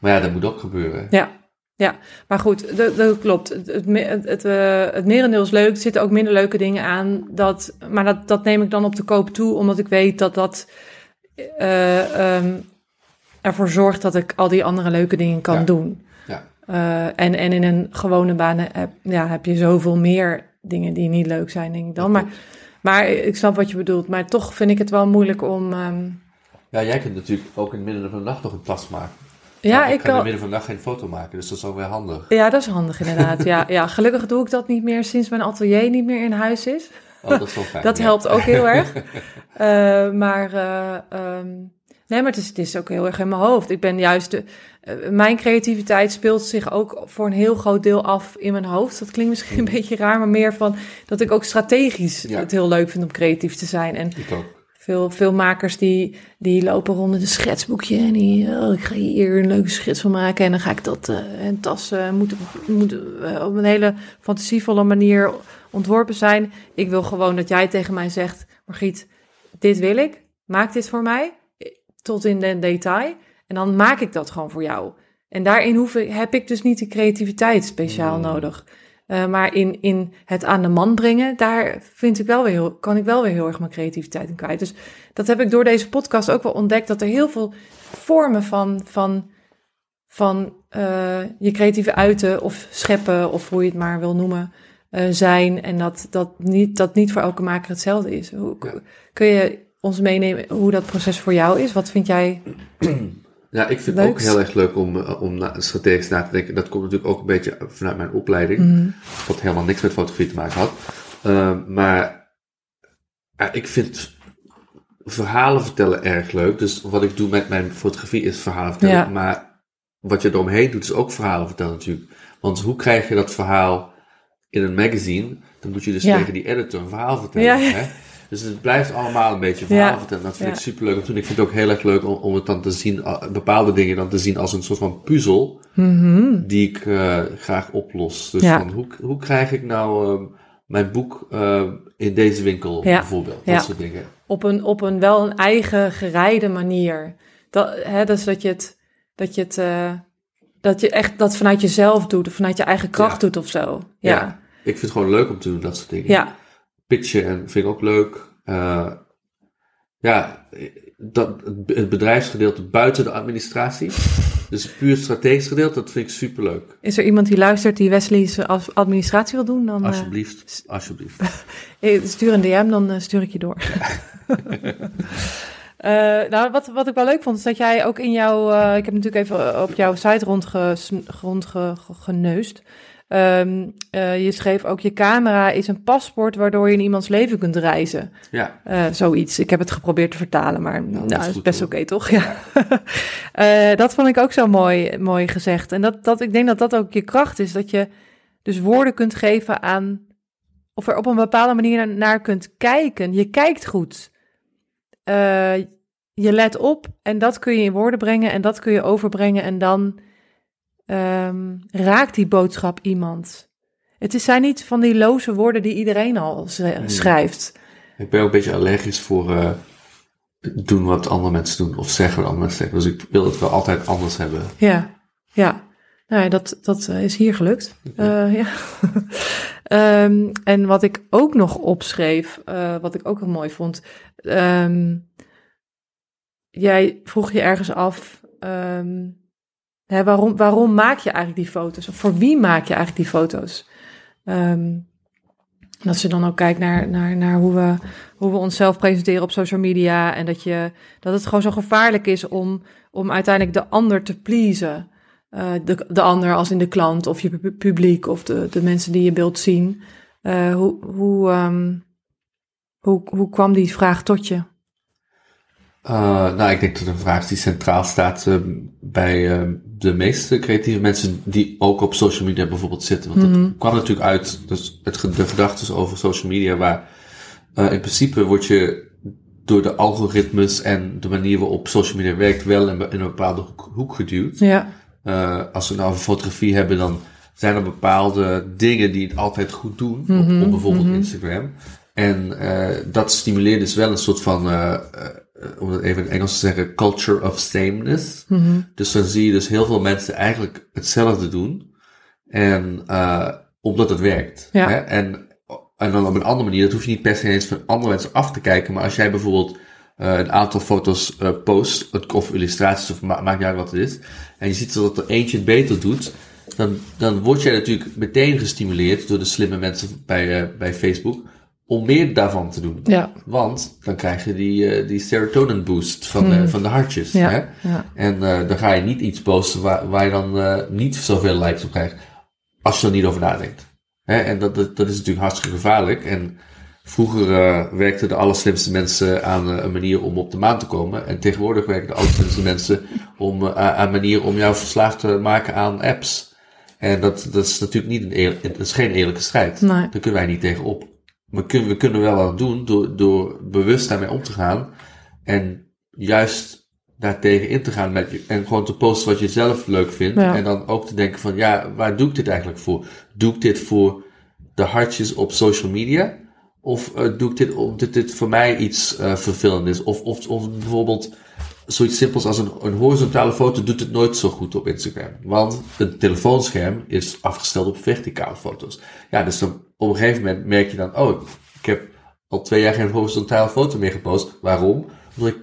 maar ja, dat moet ook gebeuren. Ja, ja. maar goed, dat, dat klopt. Het, het, het, het, eh, het merendeel is leuk. Er zitten ook minder leuke dingen aan. Dat, maar dat, dat neem ik dan op de koop toe, omdat ik weet dat dat eh, ehm, ervoor zorgt dat ik al die andere leuke dingen kan Ja. doen. Ja. Eh, en, en in een gewone baan heb, ja, heb je zoveel meer dingen die niet leuk zijn, denk ik dan. Maar, maar ik snap wat je bedoelt. Maar toch vind ik het wel moeilijk om... ehm, Ja, jij kunt natuurlijk ook in het midden van de nacht nog een tas maken. Ja, ik kan in het midden van de dag geen foto maken, dus dat is ook wel handig. Ja, dat is handig inderdaad. Ja, ja, gelukkig doe ik dat niet meer sinds mijn atelier niet meer in huis is. Oh, dat is wel fijn. Dat ja. helpt ook heel erg. Eh, maar, eh, ehm, nee, maar het is, het is ook heel erg in mijn hoofd. Ik ben juist de, eh, mijn creativiteit speelt zich ook voor een heel groot deel af in mijn hoofd. Dat klinkt misschien een beetje raar, maar meer van dat ik ook strategisch Ja. het heel leuk vind om creatief te zijn. En Ik ook. Veel, veel makers die, die lopen rond in een schetsboekje en die, oh, ik ga hier een leuke schets van maken en dan ga ik dat eh en tassen moeten, moeten eh, op een hele fantasievolle manier ontworpen zijn. Ik wil gewoon dat jij tegen mij zegt, Margriet, dit wil ik, maak dit voor mij, eh, tot in de detail. En dan maak ik dat gewoon voor jou. En daarin hoef ik, heb ik dus niet de creativiteit speciaal Hmm. nodig. Eh, maar in, in het aan de man brengen, daar vind ik wel weer heel, kan ik wel weer heel erg mijn creativiteit in kwijt. Dus dat heb ik door deze podcast ook wel ontdekt, dat er heel veel vormen van, van, van eh, je creatieve uiten of scheppen, of hoe je het maar wil noemen, eh, zijn. En dat, dat, niet, dat niet voor elke maker hetzelfde is. Hoe. Kun je ons meenemen hoe dat proces voor jou is? Wat vind jij? Ja, ik vind het ook heel erg leuk om, eh, om na, strategisch na te denken. Dat komt natuurlijk ook een beetje vanuit mijn opleiding. Mhm. Wat helemaal niks met fotografie te maken had. Eh, maar ja, ik vind verhalen vertellen erg leuk. Dus wat ik doe met mijn fotografie is verhalen vertellen. Ja. Maar wat je eromheen doet is ook verhalen vertellen natuurlijk. Want hoe krijg je dat verhaal in een magazine? Dan moet je dus Ja. tegen die editor een verhaal vertellen. Ja. Hè? Dus het blijft allemaal een beetje verhaal vertellen. Dat vind ik super leuk om te doen. Ik vind het ook heel erg leuk om, om het dan te zien, uh, bepaalde dingen dan te zien als een soort van puzzel Mhm. die ik eh, graag oplos. Dus van hoe, hoe krijg ik nou ehm, mijn boek ehm, in deze winkel bijvoorbeeld? Dat Ja. soort dingen. op een, op een wel een eigen gereide manier. Dat, hè, dus dat je het, dat je het, eh, dat je echt dat vanuit jezelf doet, of vanuit je eigen kracht Ja. doet of zo. Ja. Ja, Ik vind het gewoon leuk om te doen, dat soort dingen. ja, Pitchen en vind ik ook leuk. Eh, ja, dat, het bedrijfsgedeelte buiten de administratie. Dus puur strategisch gedeelte, dat vind ik superleuk. Is er iemand die luistert die Wesley's administratie wil doen? Dan, alsjeblieft, uh, alsjeblieft. stuur een DM, dan stuur ik je door. Uh, nou, wat, wat ik wel leuk vond, is dat jij ook in jouw... Ik heb natuurlijk even op jouw site rondgeneust. Rond um, uh, je schreef ook, je camera is een paspoort waardoor je in iemands leven kunt reizen. Ja. zoiets. Ik heb het geprobeerd te vertalen, maar nou, dat is, is best oké, toch? Ja. dat vond ik ook zo mooi, mooi gezegd. En dat, dat, ik denk dat dat ook je kracht is, dat je dus woorden kunt geven aan... Of er op een bepaalde manier naar kunt kijken. Je kijkt goed. Je let op en dat kun je in woorden brengen en dat kun je overbrengen en dan um, raakt die boodschap iemand. Het zijn niet van die loze woorden die iedereen al schrijft. Ik ben ook een beetje allergisch voor uh, doen wat andere mensen doen of zeggen wat andere mensen zeggen. Dus ik wil het wel altijd anders hebben. Ja, ja. Nou ja, dat, dat uh, is hier gelukt. Uh, ja. um, en wat ik ook nog opschreef, wat ik ook heel mooi vond. Um, jij vroeg je ergens af, um, waarom, waarom maak je eigenlijk die foto's? Of voor wie maak je eigenlijk die foto's? Um, dat je dan ook kijkt naar, naar, naar hoe, we, hoe we onszelf presenteren op social media. En dat, je, dat het gewoon zo gevaarlijk is om, om uiteindelijk de ander te pleasen. Uh, de, de ander als in de klant of je publiek of de, de mensen die je wilt zien. Uh, hoe, hoe, um, hoe, hoe kwam die vraag tot je? Uh, nou, ik denk dat een vraag die centraal staat uh, bij uh, de meeste creatieve mensen die ook op social media bijvoorbeeld zitten. Want mm -hmm. dat kwam natuurlijk uit dus het, de gedachten over social media, waar in principe word je door de algoritmes en de manier waarop social media werkt wel in, in een bepaalde hoek, hoek geduwd. Ja. als we nou over fotografie hebben, dan zijn er bepaalde dingen die het altijd goed doen, mm -hmm. op, op, mhm. bijvoorbeeld mm -hmm. Instagram. En dat stimuleert dus wel een soort van om het even in Engels te zeggen, culture of sameness. Mm-hmm. Dus dan zie je dus heel veel mensen eigenlijk hetzelfde doen. En uh, omdat het werkt. Ja. Hè? En, en dan op een andere manier, dat hoef je niet per se eens van andere mensen af te kijken. Maar als jij bijvoorbeeld uh, een aantal foto's uh, post, of illustraties, of ma maakt niet uit wat het is. En je ziet dat er eentje het beter doet. Dan, dan word jij natuurlijk meteen gestimuleerd door de slimme mensen bij, bij Facebook om meer daarvan te doen. Ja. Want dan krijg je die, uh, die serotonin boost van, mm. van de hartjes. Ja. Hè? Ja. En uh, dan ga je niet iets posten waar, waar je dan uh, niet zoveel likes op krijgt. Als je er niet over nadenkt. Hè? En dat, dat, dat is natuurlijk hartstikke gevaarlijk. En vroeger werkten de allerslimste mensen aan een manier om op de maan te komen. En tegenwoordig werken de allerslimste mensen om, aan een manier om jou verslaafd te maken aan apps. En dat, dat is natuurlijk niet een, dat is geen eerlijke strijd. Nee. Daar kunnen wij niet tegen op we kunnen, we kunnen wel wat doen door, door bewust daarmee om te gaan. En juist daartegen in te gaan met je, en gewoon te posten wat je zelf leuk vindt. Ja. En dan ook te denken van, ja, waar doe ik dit eigenlijk voor? Doe ik dit voor de hartjes op social media? Of uh, doe ik dit omdat dit voor mij iets uh, vervelend is? Of, of, of bijvoorbeeld zoiets simpels als een, een horizontale foto doet het nooit zo goed op Instagram. Want het telefoonscherm is afgesteld op verticale foto's. Ja, dus dan op een gegeven moment merk je dan, oh, ik heb al twee jaar geen horizontale foto meer gepost. Waarom? Omdat ik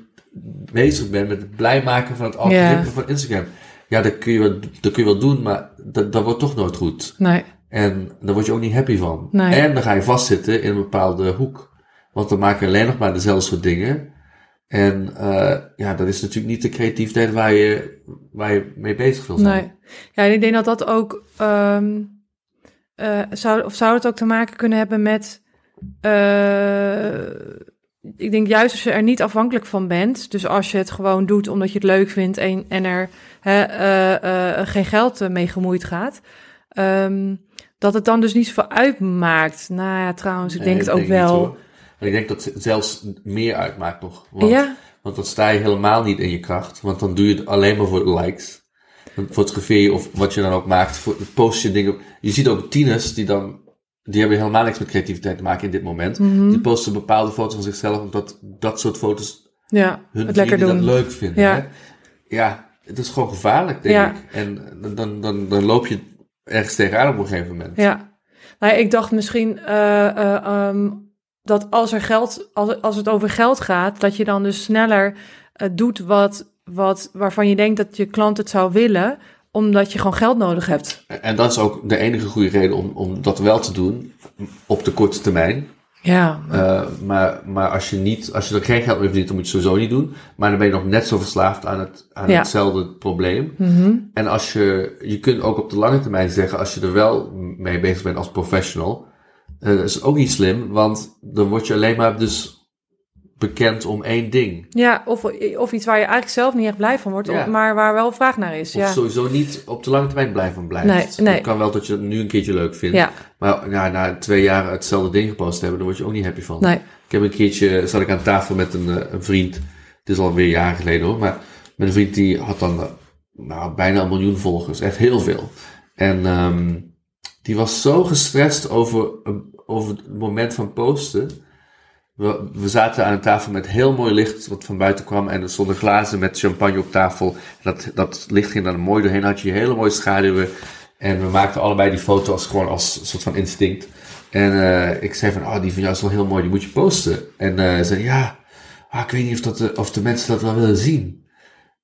bezig ben met het blij maken van het algoritme van Instagram. Ja, dat kun je wel, dat kun je wel doen, maar dat, dat wordt toch nooit goed. Nee. En daar word je ook niet happy van. Nee. En dan ga je vastzitten in een bepaalde hoek. Want dan maak je alleen nog maar dezelfde soort dingen. En uh, ja, dat is natuurlijk niet de creativiteit waar je, waar je mee bezig wil zijn. Nee. Ja, en ik denk dat dat ook. Um, uh, zou, of zou het ook te maken kunnen hebben met. Uh, ik denk juist als je er niet afhankelijk van bent. Dus als je het gewoon doet omdat je het leuk vindt en, en er hè, geen geld mee gemoeid gaat. Um, dat het dan dus niet zoveel uitmaakt. Nou ja, trouwens, ik Nee, denk het ook denk wel. En ik denk dat het zelfs meer uitmaakt nog. Want, Ja, want dan sta je helemaal niet in je kracht. Want dan doe je het alleen maar voor de likes. Dan fotografeer je of wat je dan ook maakt. voor- Post je dingen. Je ziet ook tieners die dan. Die hebben helemaal niks met creativiteit te maken in dit moment. Mhm. Die posten bepaalde foto's van zichzelf. Omdat dat soort foto's ja hun het lekker doen. dat leuk vinden. Ja. Hè? ja, het is gewoon gevaarlijk, denk Ja. ik. En dan, dan, dan loop je ergens tegenaan op een gegeven moment. Ja, nou, ik dacht misschien eh, eh, ehm, dat als er geld, als, als het over geld gaat, dat je dan dus sneller eh, doet wat, wat, waarvan je denkt dat je klant het zou willen, omdat je gewoon geld nodig hebt. En dat is ook de enige goede reden om, om dat wel te doen op de korte termijn. Ja, Uh, maar, maar als je niet, als je er geen geld meer verdient, dan moet je het sowieso niet doen. Maar dan ben je nog net zo verslaafd aan, het, aan Ja. hetzelfde probleem. Mhm. En als je, je kunt ook op de lange termijn zeggen, als je er wel mee bezig bent als professional, dat is ook niet slim, want dan word je alleen maar dus bekend om één ding. ja of, of iets waar je eigenlijk zelf niet echt blij van wordt, Ja. maar waar wel vraag naar is. Of Ja, sowieso niet op de lange termijn blij van blijft. Nee, nee. Het kan wel dat je het nu een keertje leuk vindt. ja. Maar ja, na twee jaar hetzelfde ding gepost hebben, dan word je ook niet happy van. nee. Ik heb een keertje, zat ik aan tafel met een, eh, een vriend. Het is alweer jaren geleden hoor. Maar een vriend die had dan eh, nou, bijna een miljoen volgers. Echt heel veel. En ehm, die was zo gestrest over, eh, over het moment van posten. We, we zaten aan een tafel met heel mooi licht wat van buiten kwam. En er stonden glazen met champagne op tafel. Dat, dat licht ging dan mooi doorheen. Had je hele mooie schaduwen. En we maakten allebei die foto's gewoon als een soort van instinct. En eh, ik zei van, oh, die van jou is wel heel mooi, die moet je posten. En eh zei, ja, ah, ik weet niet of, dat, de- of de mensen dat wel willen zien.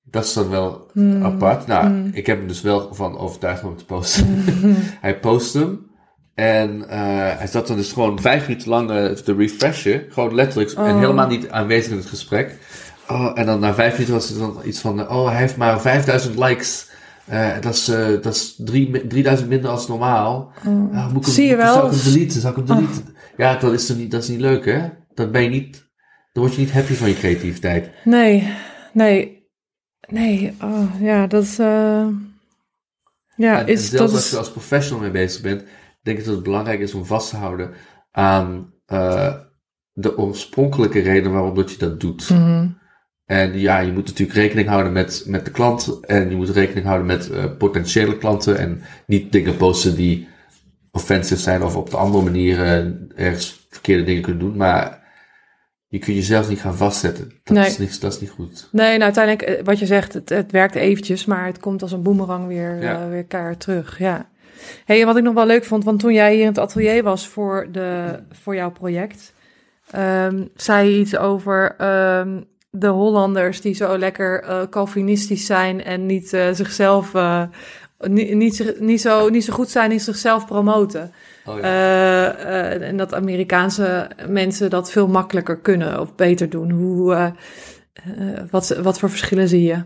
Dat is dan wel apart. Nou, ik heb hem dus wel van overtuigd om te posten. hij post hem. En eh, hij zat dan dus gewoon vijf minuten lang eh, te refreshen. Gewoon letterlijk. En helemaal niet aanwezig in het gesprek. Oh, en dan na vijf minuten was het dan iets van... oh, hij heeft maar 5000 likes. Eh, dat is, dat is drie, mi- 3000 minder als normaal. Ah, moet ik hem- Zie je wel? Zou ik hem deleten? Zou ik hem deleten? Ja, dat is, niet, dat is niet leuk, hè? Dan ben je niet... Dan word je niet happy van je creativiteit. Nee, nee, nee. Oh, ja, dat is. ja, en, is en zelfs dat als is. je als professional mee bezig bent, denk ik dat het belangrijk is om vast te houden aan eh, de oorspronkelijke reden waarom dat je dat doet. Mhm. En ja, je moet natuurlijk rekening houden met, met de klant en je moet rekening houden met eh, potentiële klanten en niet dingen posten die offensive zijn of op de andere manier eh, ergens verkeerde dingen kunnen doen. Maar je kunt jezelf niet gaan vastzetten. Dat, Nee. is, niet, dat is niet goed. Nee, nou, uiteindelijk, eh, wat je zegt, het, het werkt eventjes, maar het komt als een boemerang weer, Ja. weer keihard terug. Ja. Hey, en wat ik nog wel leuk vond, want toen jij hier in het atelier was voor, de, voor jouw project, ehm, zei je iets over ehm, de Hollanders die zo lekker eh Calvinistisch zijn en niet eh, zichzelf, eh, niet, niet, niet, zo, niet zo goed zijn in zichzelf promoten. Oh, eh, en dat Amerikaanse mensen dat veel makkelijker kunnen of beter doen. Hoe, wat, wat voor verschillen zie je?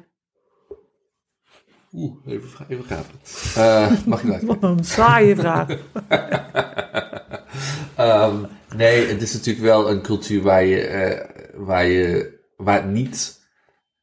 Oeh, even, even gapen. Eh, mag je laten? Wat een saaie vraag. Ehm, nee, het is natuurlijk wel een cultuur waar je, eh, waar je waar niet.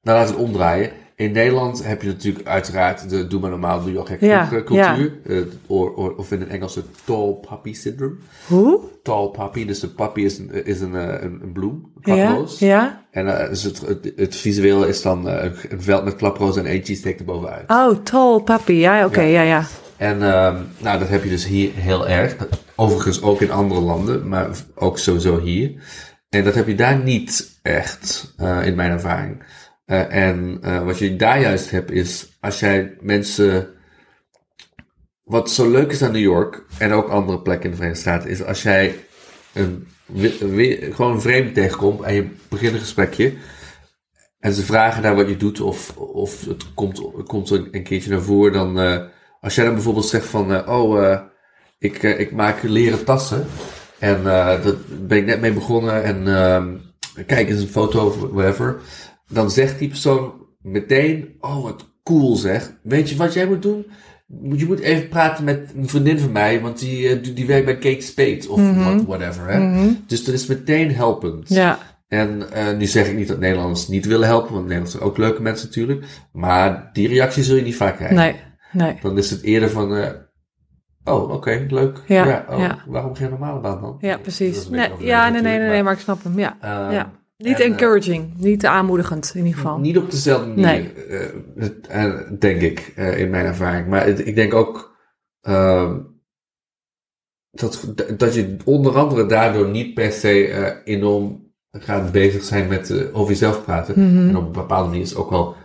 Nou, we het omdraaien. In Nederland heb je natuurlijk uiteraard de doe maar normaal, doe je al gek Ja, eh, cultuur. Eh, or- or- of in het Engels het tall puppy syndrome. Hoe? Tall puppy, dus de puppy is een, is een, eh, een, een bloem, een Ja, klaproos. ja. En eh, dus het, het, het visueel is dan eh, een, veld met klaproos en eentje steekt er bovenuit. Oh, tall puppy. Ja, oké, ja. ja, En ehm, nou, dat heb je dus hier heel erg. Overigens ook in andere landen, maar ook sowieso hier. En dat heb je daar niet echt, eh, in mijn ervaring. Eh, en eh, wat je daar juist hebt is, als jij mensen... Wat zo leuk is aan New York, en ook andere plekken in de Verenigde Staten, is als jij een, gewoon een vreemde tegenkomt en je begint een gesprekje, en ze vragen daar wat je doet, of, of het komt, komt een, keertje naar voren, dan... eh, als jij dan bijvoorbeeld zegt van, oh, ik, ik maak leren tassen. En daar ben ik net mee begonnen. En ehm, kijk eens een foto of whatever. Dan zegt die persoon meteen, oh wat cool zeg. Weet je wat jij moet doen? Je moet even praten met een vriendin van mij, want die, eh, die, werkt bij Kate Spade of what- whatever. Hè? Dus dat is meteen helpend. Ja, En eh, nu zeg ik niet dat Nederlanders niet willen helpen, want Nederlanders zijn ook leuke mensen natuurlijk. Maar die reactie zul je niet vaak krijgen. nee, nee. Dan is het eerder van, eh, oh, oké, leuk. Ja, oh, ja. Waarom geen normale baan dan? Ja, precies. Nee, ja, nee, nee, nee, nee, natuurlijk, maar ik snap hem. Ja, maar, ja. Niet en, eh, encouraging, niet aanmoedigend in ieder geval. Niet op dezelfde manier, Nee. eh, eh, denk ik, in mijn ervaring. Maar ik denk ook ehm, dat, dat je onder andere daardoor niet per se enorm gaat bezig zijn met over jezelf praten. Mhm. En op een bepaalde manier is het ook wel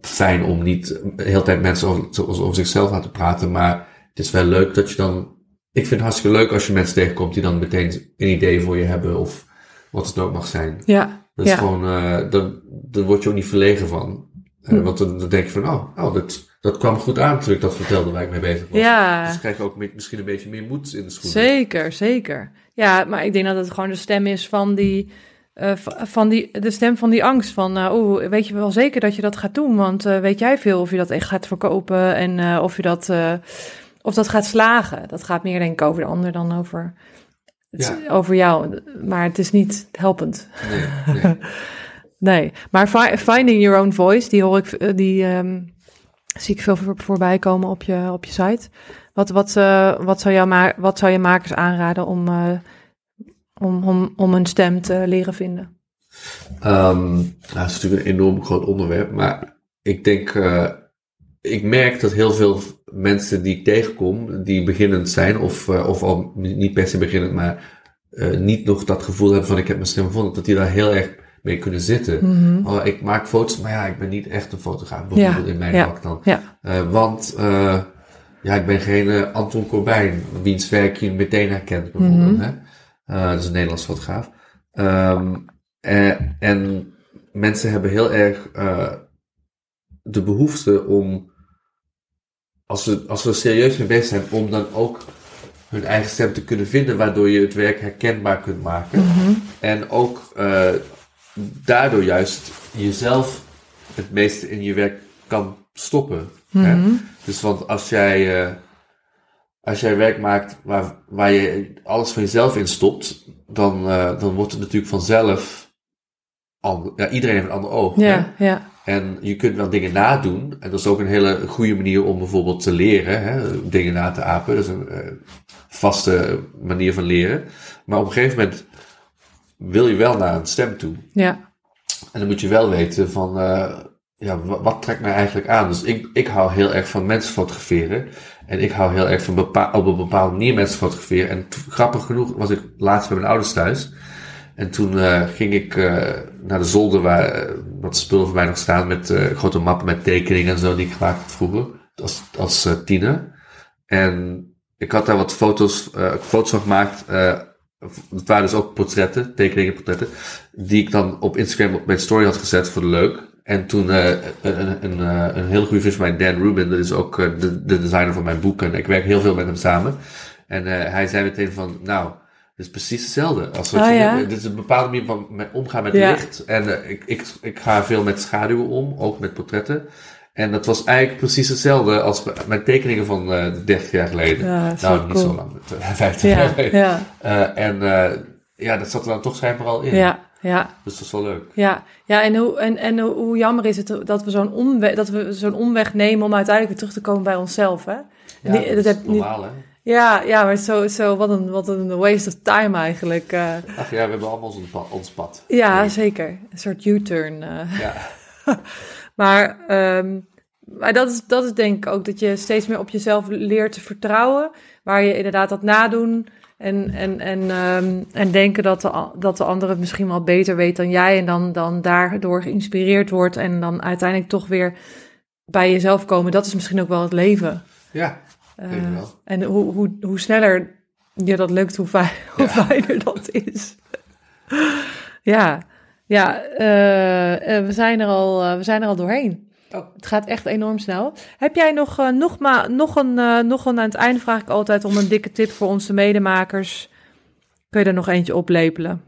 fijn om niet de hele tijd mensen over, over, over zichzelf laten praten. Maar het is wel leuk dat je dan... Ik vind het hartstikke leuk als je mensen tegenkomt die dan meteen een idee voor je hebben of wat het ook mag zijn. Ja, Dat is Ja. gewoon, eh dan, dan word je ook niet verlegen van. Eh, Hm. Want dan, dan denk je van, oh, oh dat, dat kwam goed aan toen ik dat vertelde waar ik mee bezig was. Ja. Dus krijg je ook misschien een beetje meer moed in de schoenen. Zeker, zeker. Ja, maar ik denk dat het gewoon de stem is van die, eh, van die, de stem van die angst. Van, eh, oeh, weet je wel zeker dat je dat gaat doen? Want eh, weet jij veel of je dat echt gaat verkopen en eh, of je dat, eh, of dat gaat slagen? Dat gaat meer denk ik over de ander dan over, Ja. over jou. Maar het is niet helpend. Nee, nee. Nee, maar fi- finding your own voice, die hoor ik, eh, die ehm, zie ik veel voor, voorbij komen op je, op je site. Wat, wat, eh, wat, zou jou wat zou je makers aanraden om, eh, om, om, om een stem te leren vinden? Ehm, nou, dat is natuurlijk een enorm groot onderwerp, maar ik denk, ik merk dat heel veel mensen die ik tegenkom, die beginnend zijn, of, eh, of al niet per se beginnend, maar eh, niet nog dat gevoel hebben van ik heb mijn stem gevonden, dat die daar heel erg mee kunnen zitten. Mhm. Oh, ik maak foto's, maar ja, ik ben niet echt een fotograaf, bijvoorbeeld in mijn ja, vak dan. Ja, Eh, want ja, ik ben geen Anton Corbijn, wiens werk je meteen herkent bijvoorbeeld. Mhm. Hè? Dat is een Nederlands fotograaf. Ehm, eh, en mensen hebben heel erg de behoefte om, als ze, als er serieus mee bezig zijn, om dan ook hun eigen stem te kunnen vinden, waardoor je het werk herkenbaar kunt maken. Mhm. En ook eh, daardoor juist jezelf het meeste in je werk kan stoppen. Hè? Mhm. Dus want als jij, eh, als jij werk maakt waar, waar je alles van jezelf in stopt, dan, eh, dan wordt het natuurlijk vanzelf. ander- ja, iedereen heeft een ander oog. Hè? ja, ja, En je kunt wel dingen nadoen. En dat is ook een hele goede manier om bijvoorbeeld te leren. Hè? Dingen na te apen. Dat is een eh, vaste manier van leren. Maar op een gegeven moment wil je wel naar een stem toe. ja, En dan moet je wel weten van, eh, ja, wa- wat trekt mij eigenlijk aan? Dus ik, ik hou heel erg van mensen fotograferen. En ik hou heel erg van bepa- op een bepaalde manier mensen fotograferen. En grappig genoeg was ik laatst bij mijn ouders thuis. En toen eh, ging ik eh, naar de zolder waar eh, wat spullen voor mij nog staan met grote mappen met tekeningen en zo die ik gemaakt had vroeger. Als, als tiener. En ik had daar wat foto's, foto's van gemaakt. het waren dus ook portretten, tekeningen, portretten. Die ik dan op Instagram op mijn story had gezet voor de leuk. En toen een, een, een, hele goede vriend van mij, Dan Rubin, dat is ook de, de designer van mijn boek. En ik werk heel veel met hem samen. En hij zei meteen van, nou, dit is precies hetzelfde. Als wat Ah, je, ja? Dit is een bepaalde manier van met omgaan met Ja. licht. En eh, ik, ik, ik ga veel met schaduwen om, ook met portretten. En dat was eigenlijk precies hetzelfde als mijn tekeningen van eh 30 jaar geleden. Ja, nou, niet cool. zo lang, eh, 50 jaar ja, geleden. ja, Eh, en eh, ja, dat zat er dan toch schijnbaar al in. ja, ja. Dus dat is wel leuk. Ja, ja en, hoe, en, en hoe jammer is het dat we zo'n omweg, dat we zo'n omweg nemen om uiteindelijk weer terug te komen bij onszelf, hè? Ja, Die- dat, dat is normaal, hè? Ja, ja, maar zo, zo wat, een, wat een waste of time eigenlijk. eh. Ach ja, we hebben allemaal ons pad. Ons pad. ja, Nee. zeker. Een soort U-turn. eh. Ja. Maar, ehm, maar dat, is, dat is denk ik ook dat je steeds meer op jezelf leert te vertrouwen. Waar je inderdaad dat nadoen en, en, en, ehm, en denken dat de, dat de ander het misschien wel beter weet dan jij. En dan, dan daardoor geïnspireerd wordt en dan uiteindelijk toch weer bij jezelf komen. Dat is misschien ook wel het leven. ja, Eh, en hoe, hoe, hoe sneller je dat lukt, hoe, fijn, hoe Ja. fijner dat is. ja, ja eh, eh, we, zijn er al, we zijn er al doorheen. Oh. Het gaat echt enorm snel. Heb jij nog, nog, nog, een, nog een, aan het einde vraag ik altijd om een dikke tip voor onze medemakers. Kun je er nog eentje oplepelen?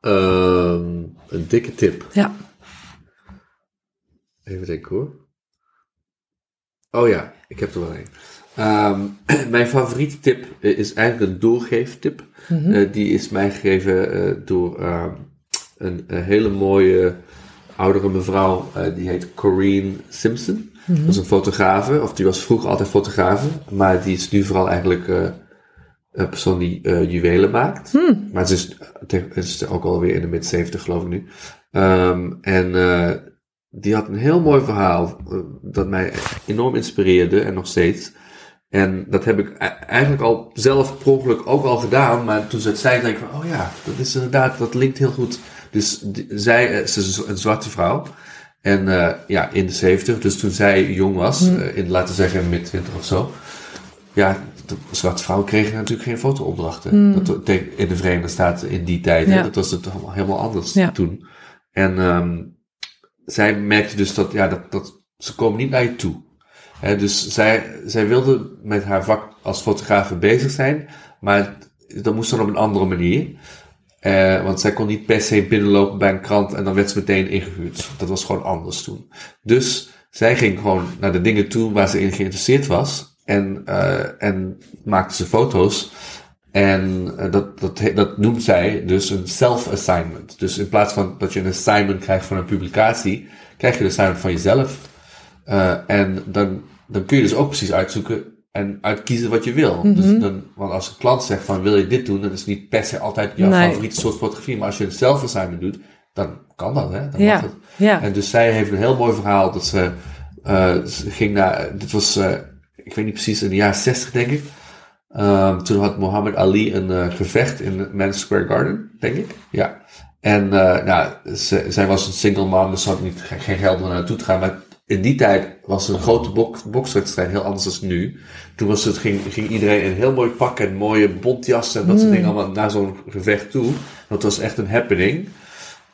Ehm, een dikke tip. Ja. Even denken hoor. Oh ja, ik heb er wel een. Ehm, mijn favoriete tip eh, is eigenlijk een doorgeeftip. Mhm. Eh, die is mij gegeven eh, door ehm, een, een hele mooie oudere mevrouw. eh, die heet Corrine Simpson. Dat is een fotografe, of die was vroeger altijd fotografe. Maar die is nu vooral eigenlijk eh, een persoon die eh, juwelen maakt. Maar ze is, is ook alweer in de mid 70 geloof ik nu. Ehm, en eh, die had een heel mooi verhaal eh, dat mij enorm inspireerde en nog steeds. En dat heb ik e- eigenlijk al zelf per ongeluk ook al gedaan. Maar toen ze het zei, denk ik van, oh ja, dat is inderdaad, dat linkt heel goed. Dus die- zij, eh, ze is een zwarte vrouw. En eh, ja, in de 70, dus toen zij jong was, eh, in laten we zeggen mid 20 of zo. Ja, de zwarte vrouwen kregen natuurlijk geen fotoopdrachten. Dat te- in de Verenigde Staten in die tijd. hè. Dat was het helemaal anders Ja. toen. En ehm, zij merkte dus dat, ja, dat, dat ze komen niet naar je toe. Dus zij, zij wilde met haar vak als fotograaf bezig zijn, maar dat moest dan op een andere manier. Eh, want zij kon niet per se binnenlopen bij een krant en dan werd ze meteen ingehuurd. Dat was gewoon anders toen. Dus zij ging gewoon naar de dingen toe waar ze in geïnteresseerd was. En, uh, en maakte ze foto's. En uh, dat, dat, dat noemt zij dus een self-assignment. Dus in plaats van dat je een assignment krijgt van een publicatie, krijg je een assignment van jezelf. En dan, dan kun je dus ook precies uitzoeken en uitkiezen wat je wil. Mhm. Dus dan, want als een klant zegt van wil je dit doen, dan is het niet per se altijd jouw Nee. favoriete soort fotografie. Maar als je een self-assignment doet, dan kan dat, hè? Dan Ja. Ja. En dus zij heeft een heel mooi verhaal dat ze, uh, ze ging naar, dit was, uh, ik weet niet precies, in de jaren 60 denk ik. Um, toen had Muhammad Ali een uh, gevecht in Madison Square Garden, denk ik. Ja. En nou, ze, zij was een single mom, dus ze had niet, geen geld om naartoe te gaan. Maar in die tijd was een grote bok, bokswedstrijd heel anders dan nu. Toen was het, ging, ging iedereen in een heel mooi pak en mooie bontjassen en dat soort Mm. dingen allemaal naar zo'n gevecht toe. Dat was echt een happening.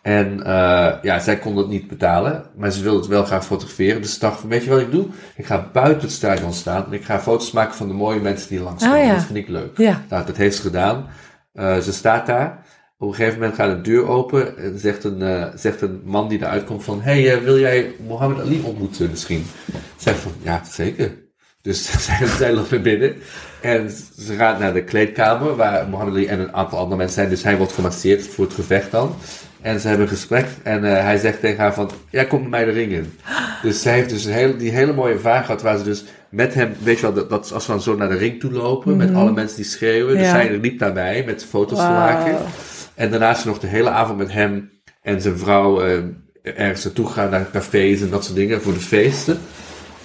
En uh, ja, zij kon het niet betalen, maar ze wilde het wel graag fotograferen. Dus ze dacht van, weet je wat ik doe? Ik ga buiten het stadion staan en ik ga foto's maken van de mooie mensen die langskomen. Oh, ja. Dat vind ik leuk. Ja. Nou, dat heeft ze gedaan. Uh, ze staat daar. Op een gegeven moment gaat de deur open en zegt een, uh, zegt een man die eruit komt van... Hey, uh, wil jij Mohammed Ali ontmoeten misschien? Zegt van, ja, zeker. Dus zij, zij loopt naar binnen en ze gaat naar de kleedkamer waar Mohammed Ali en een aantal andere mensen zijn. Dus hij wordt gemasseerd voor het gevecht dan. En ze hebben een gesprek en uh, hij zegt tegen haar van, ja, kom met mij de ring in. Dus zij heeft dus een hele, die hele mooie ervaring gehad waar ze dus met hem, weet je wel, dat, dat als we dan zo naar de ring toe lopen, mm -hmm. met alle mensen die schreeuwen. Dus Ja. zij liep daarbij met foto's te maken. En daarna is ze nog de hele avond met hem en zijn vrouw uh, ergens naartoe gegaan, naar cafés en dat soort dingen voor de feesten.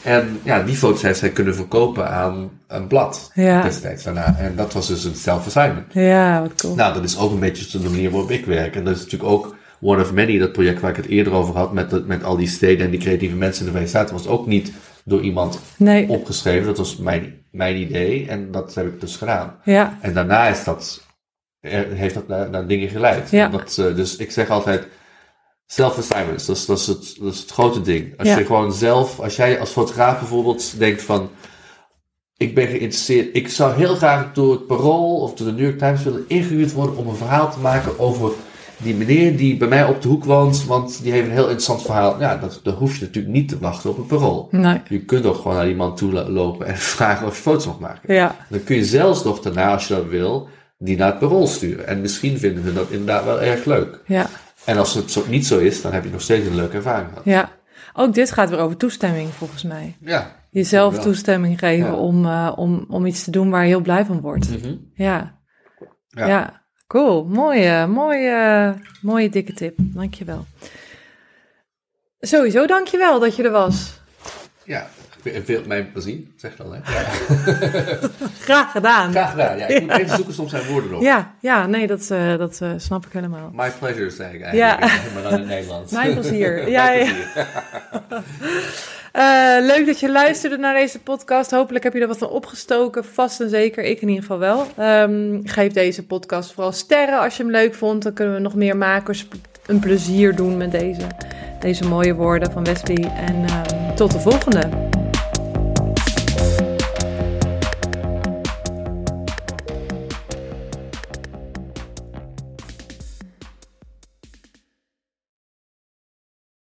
En ja, die foto's heeft zij kunnen verkopen aan een blad Ja. destijds daarna. En dat was dus een self-assignment. Ja, wat cool. Nou, dat is ook een beetje de manier waarop ik werk. En dat is natuurlijk ook one of many, dat project waar ik het eerder over had, met, met al die steden en die creatieve mensen in de Verenigde Staten, was ook niet door iemand Nee. opgeschreven. Dat was mijn, mijn idee en dat heb ik dus gedaan. Ja. En daarna is dat, heeft dat naar, naar dingen geleid. Ja. En Dat, eh, dus ik zeg altijd, self-assignments, dat is, dat, is het, dat is het grote ding. Als Ja. je gewoon zelf, als jij als fotograaf bijvoorbeeld denkt van, ik ben geïnteresseerd, ik zou heel graag door het Parool of door de New York Times willen ingehuurd worden om een verhaal te maken over die meneer die bij mij op de hoek woont, want die heeft een heel interessant verhaal. Ja, dat, dan hoef je natuurlijk niet te wachten op een Parool. Nee. Je kunt ook gewoon naar die man toe lo- lopen en vragen of je foto's mag maken. Ja. Dan kun je zelfs nog daarna, als je dat wil, die naar het parool sturen. En misschien vinden we dat inderdaad wel erg leuk. Ja. En als het zo, niet zo is, dan heb je nog steeds een leuke ervaring gehad. Ja. Ook dit gaat weer over toestemming, volgens mij. Ja. Jezelf toestemming geven Ja. om, eh, om, om iets te doen waar je heel blij van wordt. Mhm. Ja. Ja. Ja. Cool. Mooie, mooie, mooie dikke tip. Dankjewel. Sowieso dankjewel dat je er was. Ja, veel mijn plezier, zeg al hè. Ja. Graag gedaan. Graag gedaan. Ja, ik moet even zoeken soms zijn woorden op. Ja, ja nee, dat, eh, dat eh, snap ik helemaal. My pleasure zeg ik Ja. eigenlijk, maar dan in het Nederlands. Mijn plezier. Mijn Ja, ja. plezier. Eh, leuk dat je luisterde naar deze podcast. Hopelijk heb je er wat van opgestoken. Vast en zeker. Ik in ieder geval wel. Ehm, geef deze podcast vooral sterren als je hem leuk vond. Dan kunnen we nog meer makers een plezier doen met deze, deze mooie woorden van Wesley. En ehm, tot de volgende.